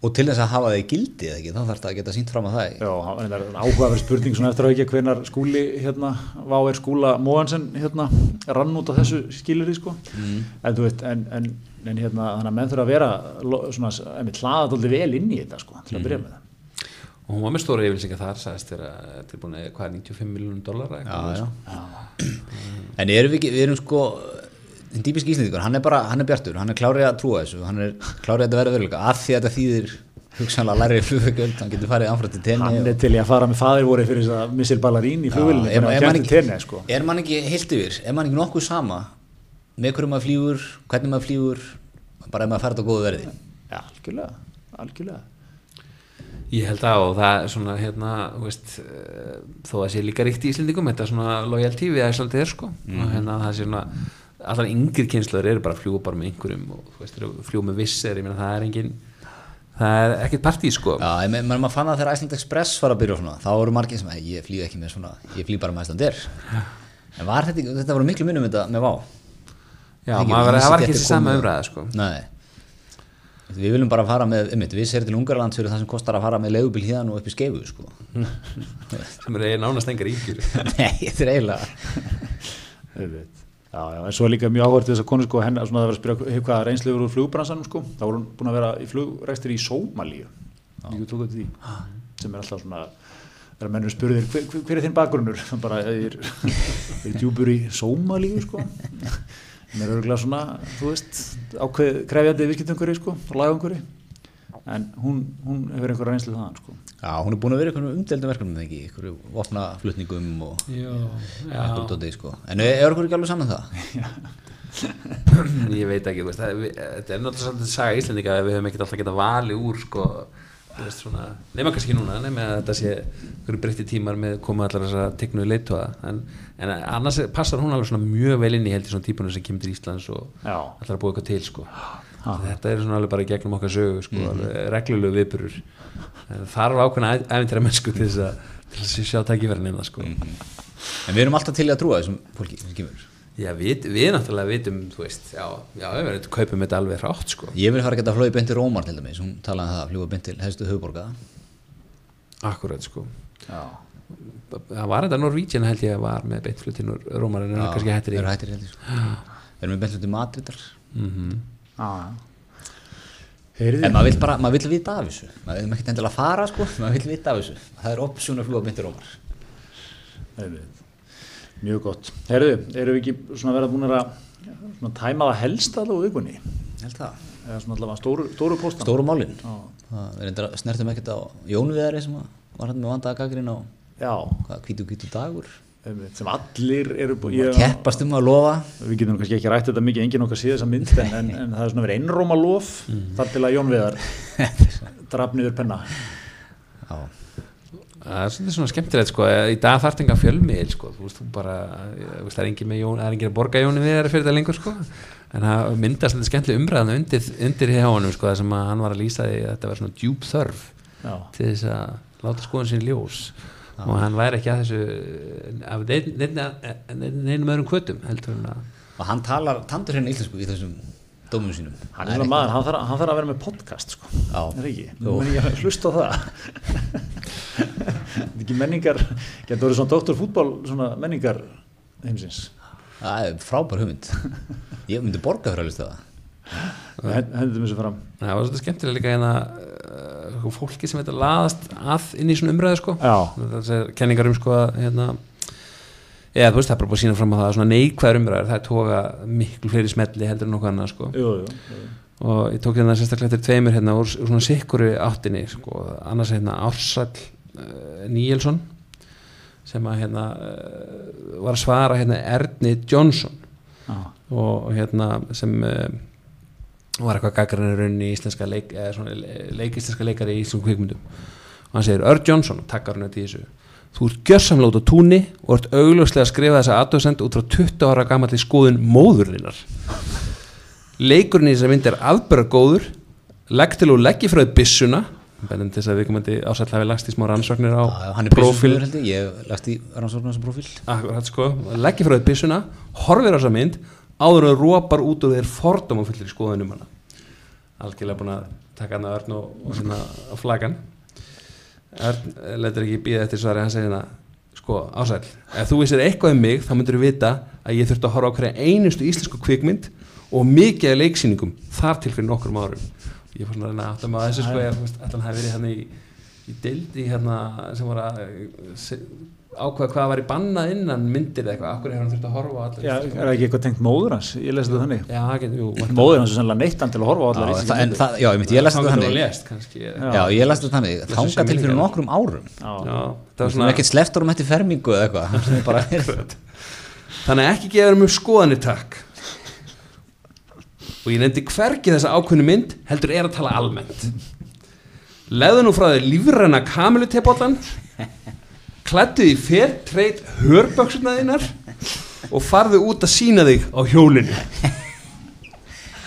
í að og til þess að hafa það í gildi eða ekki, þá þarf það að geta sínt fram að það Já, það er áhugaverð spurning svona eftir að ekki hvenar skúli hérna, vá er skúla Móhansen hérna, rann út á þessu skiliri sko. En þú veit, en, en, en hérna þannig að menn þurfa að vera svona, einmitt hlaða dálítið vel inn í þetta sko, til að byrja með það. Og hún var með stóra yfirlýsinga þar sagðist þeirra tilbúin að hvað er 95 miljónum dólar já, já. en erum við ekki, við erum sko þinn dýpisk íslendingur, hann er bara, hann er bjartur hann er klárið að trúa þessu, hann er klárið að þetta verða veruleika, af því að þetta þýðir hugsanlega læri flugvögjöld, hann getur farið áfram til tenni Hann er til í að fara með faðir voru fyrir þess að missil ballarín í flugvillinni er, er, man til tenni sko. er man ekki heilt yfir, er man ekki nokkuð sama með hverju maður flýgur, hvernig maður flýgur bara ef maður fær þetta á góðu verði? Já, algjörlega, algjörlega. Ég held að og það er svona hérna, þú veist, uh, þó að sé líka ríkt í Íslendingum, þetta er svona loyalty við Æslandi er sko. Og hérna það sé svona, allar yngri kynsluður eru bara að fljúa bara með einhverjum og þú veist, að fljúa með vissir, ég meina það er engin, það er ekkert partí sko. Já, en maður fann það þegar Iceland Express var að byrja og svona, þá voru margir sem, "Æ, ég flýg ekki með svona, ég flýg bara með Iceland Air en var þetta, þetta voru miklu minnum þetta með VÁ Já, Ekki, maður það var ekki þessi sama umræða sko. Nei Við viljum bara fara með, um við sér til Ungarlands fyrir það sem kostar að fara með leigubíl híðan og upp í skeifu sko. sem eru nánast engar íkjur. Nei, þetta er eiginlega. Já, já, en svo er líka mjög áhverð til þess að konu sko svona að vera að spyrja hvað reynslu yfir úr flugbransanum sko. Þá voru hún búin að vera í flugrækstir í Sómalíu. Líka tók þetta því. Sem er alltaf svona þegar mennur spurðir hver, hver, hver er þinn bakgrunnur? Bara ég er, ég er djúpur í Sómalíu sko. Mér er örgulega svona þú veist ákveð krefjandi viðskiptunguri sko og lagunguri en hún, hún hefur einhverja reynslu þaðan sko Já, hún er búin að vera í einhverjum umdeldum verkefnum þegar ekki, einhverju vopnaflutningum og Já, einhverjum dótið sko. En er er okkur ekki alveg saman það? ég veit ekki, veist, það, við, þetta er náttúrulega svolítið saga Íslendinga að við höfum ekkert alltaf getað vali úr sko, nema kannski núna nema að þetta sé einhverju breytti tímar með koma allar þess að tegnuði leitóða en, en annars passar hún alveg svona mjög vel inn í held í svona típunum sem kemur til Íslands og Já. allar að búa eitthvað til sko. Þetta er svona alveg bara í gegnum okkar sögu sko, alveg reglulegu viðburur þarf ákveðna æfintæra mennsku til þess að, til að sjá tækifærin innan sko. En við erum alltaf til í að trúa þessum fólki sem kemur Já, við, við náttúrulega vitum, þú veist, já, já, við verðum kaupum þetta alveg hrátt, sko. Ég vil fara að geta flóið beint til Rómar til dæmis, hún talaði um það, fljúa beint til hefstu höfuborga Akkurat, sko. Já. Það var þetta Norwegian held ég að var með beintflut til Rómar en það er kannski hættir í. Eru hættir heldur sko. Við erum með beint til Madridar Mm Já, Heyrið En maður vill bara, maður vill vita af þessu Maður vil ekki endilega fara sko, maður vill vita af þessu Það er option að fljúa Rómar Einmitt. Mjög gott. Herðu, eru við ekki svona verið búin að tæma það helst allavega vikunni? Held það Eða svona allavega stóru, stóru póstan? Stóru málin Já. Það er enda snertum ekkert á Jónu Viðari sem var hann með vandaða gaggrinn á hvítu hvítu dagur sem allir eru búin Ég... Keppast um að lofa Við getum nú kannski ekki rætt þetta mikið, enginn okkar síða þessa mynd en, en, en það er svona verið einróma lof þar til að Jón Viðar draf niður penna. Já, Það er svona skemmtilegt, sko. Í dag þarf þetta enga fjölmiðil, sko. Þú veist, þú bara, þú veist, það er engin Jón, er engin að borga Jóni við fyrir þetta lengur, sko. En það myndast þetta skemmtileg umræðan undir, undir hjá honum, sko, það sem að hann var að lýsa því að þetta var svona djúb þörf Já, til þess að láta skoðun sín ljós og hann væri ekki að þessu af nein- nein- nein- neinum öðrum kvötum heldur en að og hann talar tandur hérna íslensku í þessum dómum sínum hann er maður, hann þarf, hann þarf að vera með podcast sko. Já. Er ekki? Nú menn ég að hlusta á það. Þetta er ekki menningar, getur verið svona doktorfútbol, svona menningar heimsins. Það er frábær hugmynd Ég myndi borga fyrir að hlusta á það Hend- Hendum þessu fram. það var svolítið skemmtilega líka hérna uh, fólki sem þetta laðast að inn í svona umræðu sko kenningar um sko að hérna eða þú veist það er bara búið að sína fram að það er svona neikvæður umræður það er tóka miklu fleiri smelli heldur en nokkuð annað sko Jú, jú, jú. og ég tók hérna sérstaklega eftir tveimur hérna úr, úr svona sikkuru áttinni sko, annars hérna Ársæll uh, Níelsson sem að hérna uh, var að svara hérna Erni Johnson Já. og hérna sem uh, var eitthvað gaggarinn runni í íslenska leik, eða svona leik íslenska leikari í íslensku kvikmyndum. Og hann segir, Ör Jónsson, takkar hann í þessu. Þú ert gjörsamlega út á túnni og ert augljóslega að skrifa þessa aðdóðsend út frá 20 ára gamalli skoðun móðurlinnar leikurinn í þessari mynd er afbæra góður legg til og leggi frá þið byssuna. Bennum til þess að við komandi ásæll hafi lagst í smá rannsóknir á byssusmiður held ég, lagst í rannsóknar sem prófíl. Akkurat sko, leggja frá þér byssuna horfir á þessa mynd áður en rópar út úr þér fordóma fullir í skoðunum hana. Algjörlega búin að taka hana Örn og, og sinna á flagan Örn letur ekki býða eftir svari hann segir hérna sko ásæl, ef þú vissir eitthvað um mig þá myndur þú vita að ég þurfti að horfa á hverja einustu íslensku kvikmynd og mikið leiksýningum þar til fyrir nokkrum árum. Ég fór svona að reyna að mig á þessu sko ég ætla hann hafi verið hérna í, í deildi hérna sem var að eh, ákveða hvað var í bannað innan myndir eða eitthvað, akkur hefur hann þurft að horfa á allar Já, er það ekki eitthvað tengt móður hans? Ég lesi þetta þannig. Já, ekki, jú. Móður hans er sannlega neitt hann til að horfa á Já, allar það, en myndir. það, já, ég myndi, ég lest Þangað þetta þannig. lést kannski eða- Já, ég lest þetta þannig, sé til fyrir nokkrum árum. Já. Já, það Það var er svona ekkert sleftur um eftir fermingu eða eitthvað. Sem bara Þannig ekki gefa um skoðanir takk. Og ég nefndi hvergi þessa ákveðnu mynd heldur er að tala almennt. Leðu nú frá þér lífræna kamilutepollan Klættu því fer treyt hörböksurna þínar og farðu út að sína þig á hjólinu.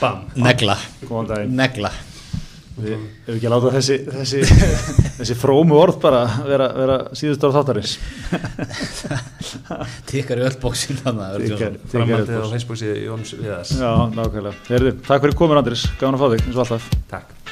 Bam. Negla, negla. Við hefum ekki að láta þessi, þessi, þessi frómu orð bara vera, vera síðust ára þáttarins. Tikkar í öll bóksin þannig að Tikkar- tikkar Framhaldið á síðu Jóns Viðars. Já, nákvæmlega. Heyrðu, Takk fyrir komin Andris, gafan að fá þig, eins og alltaf. Takk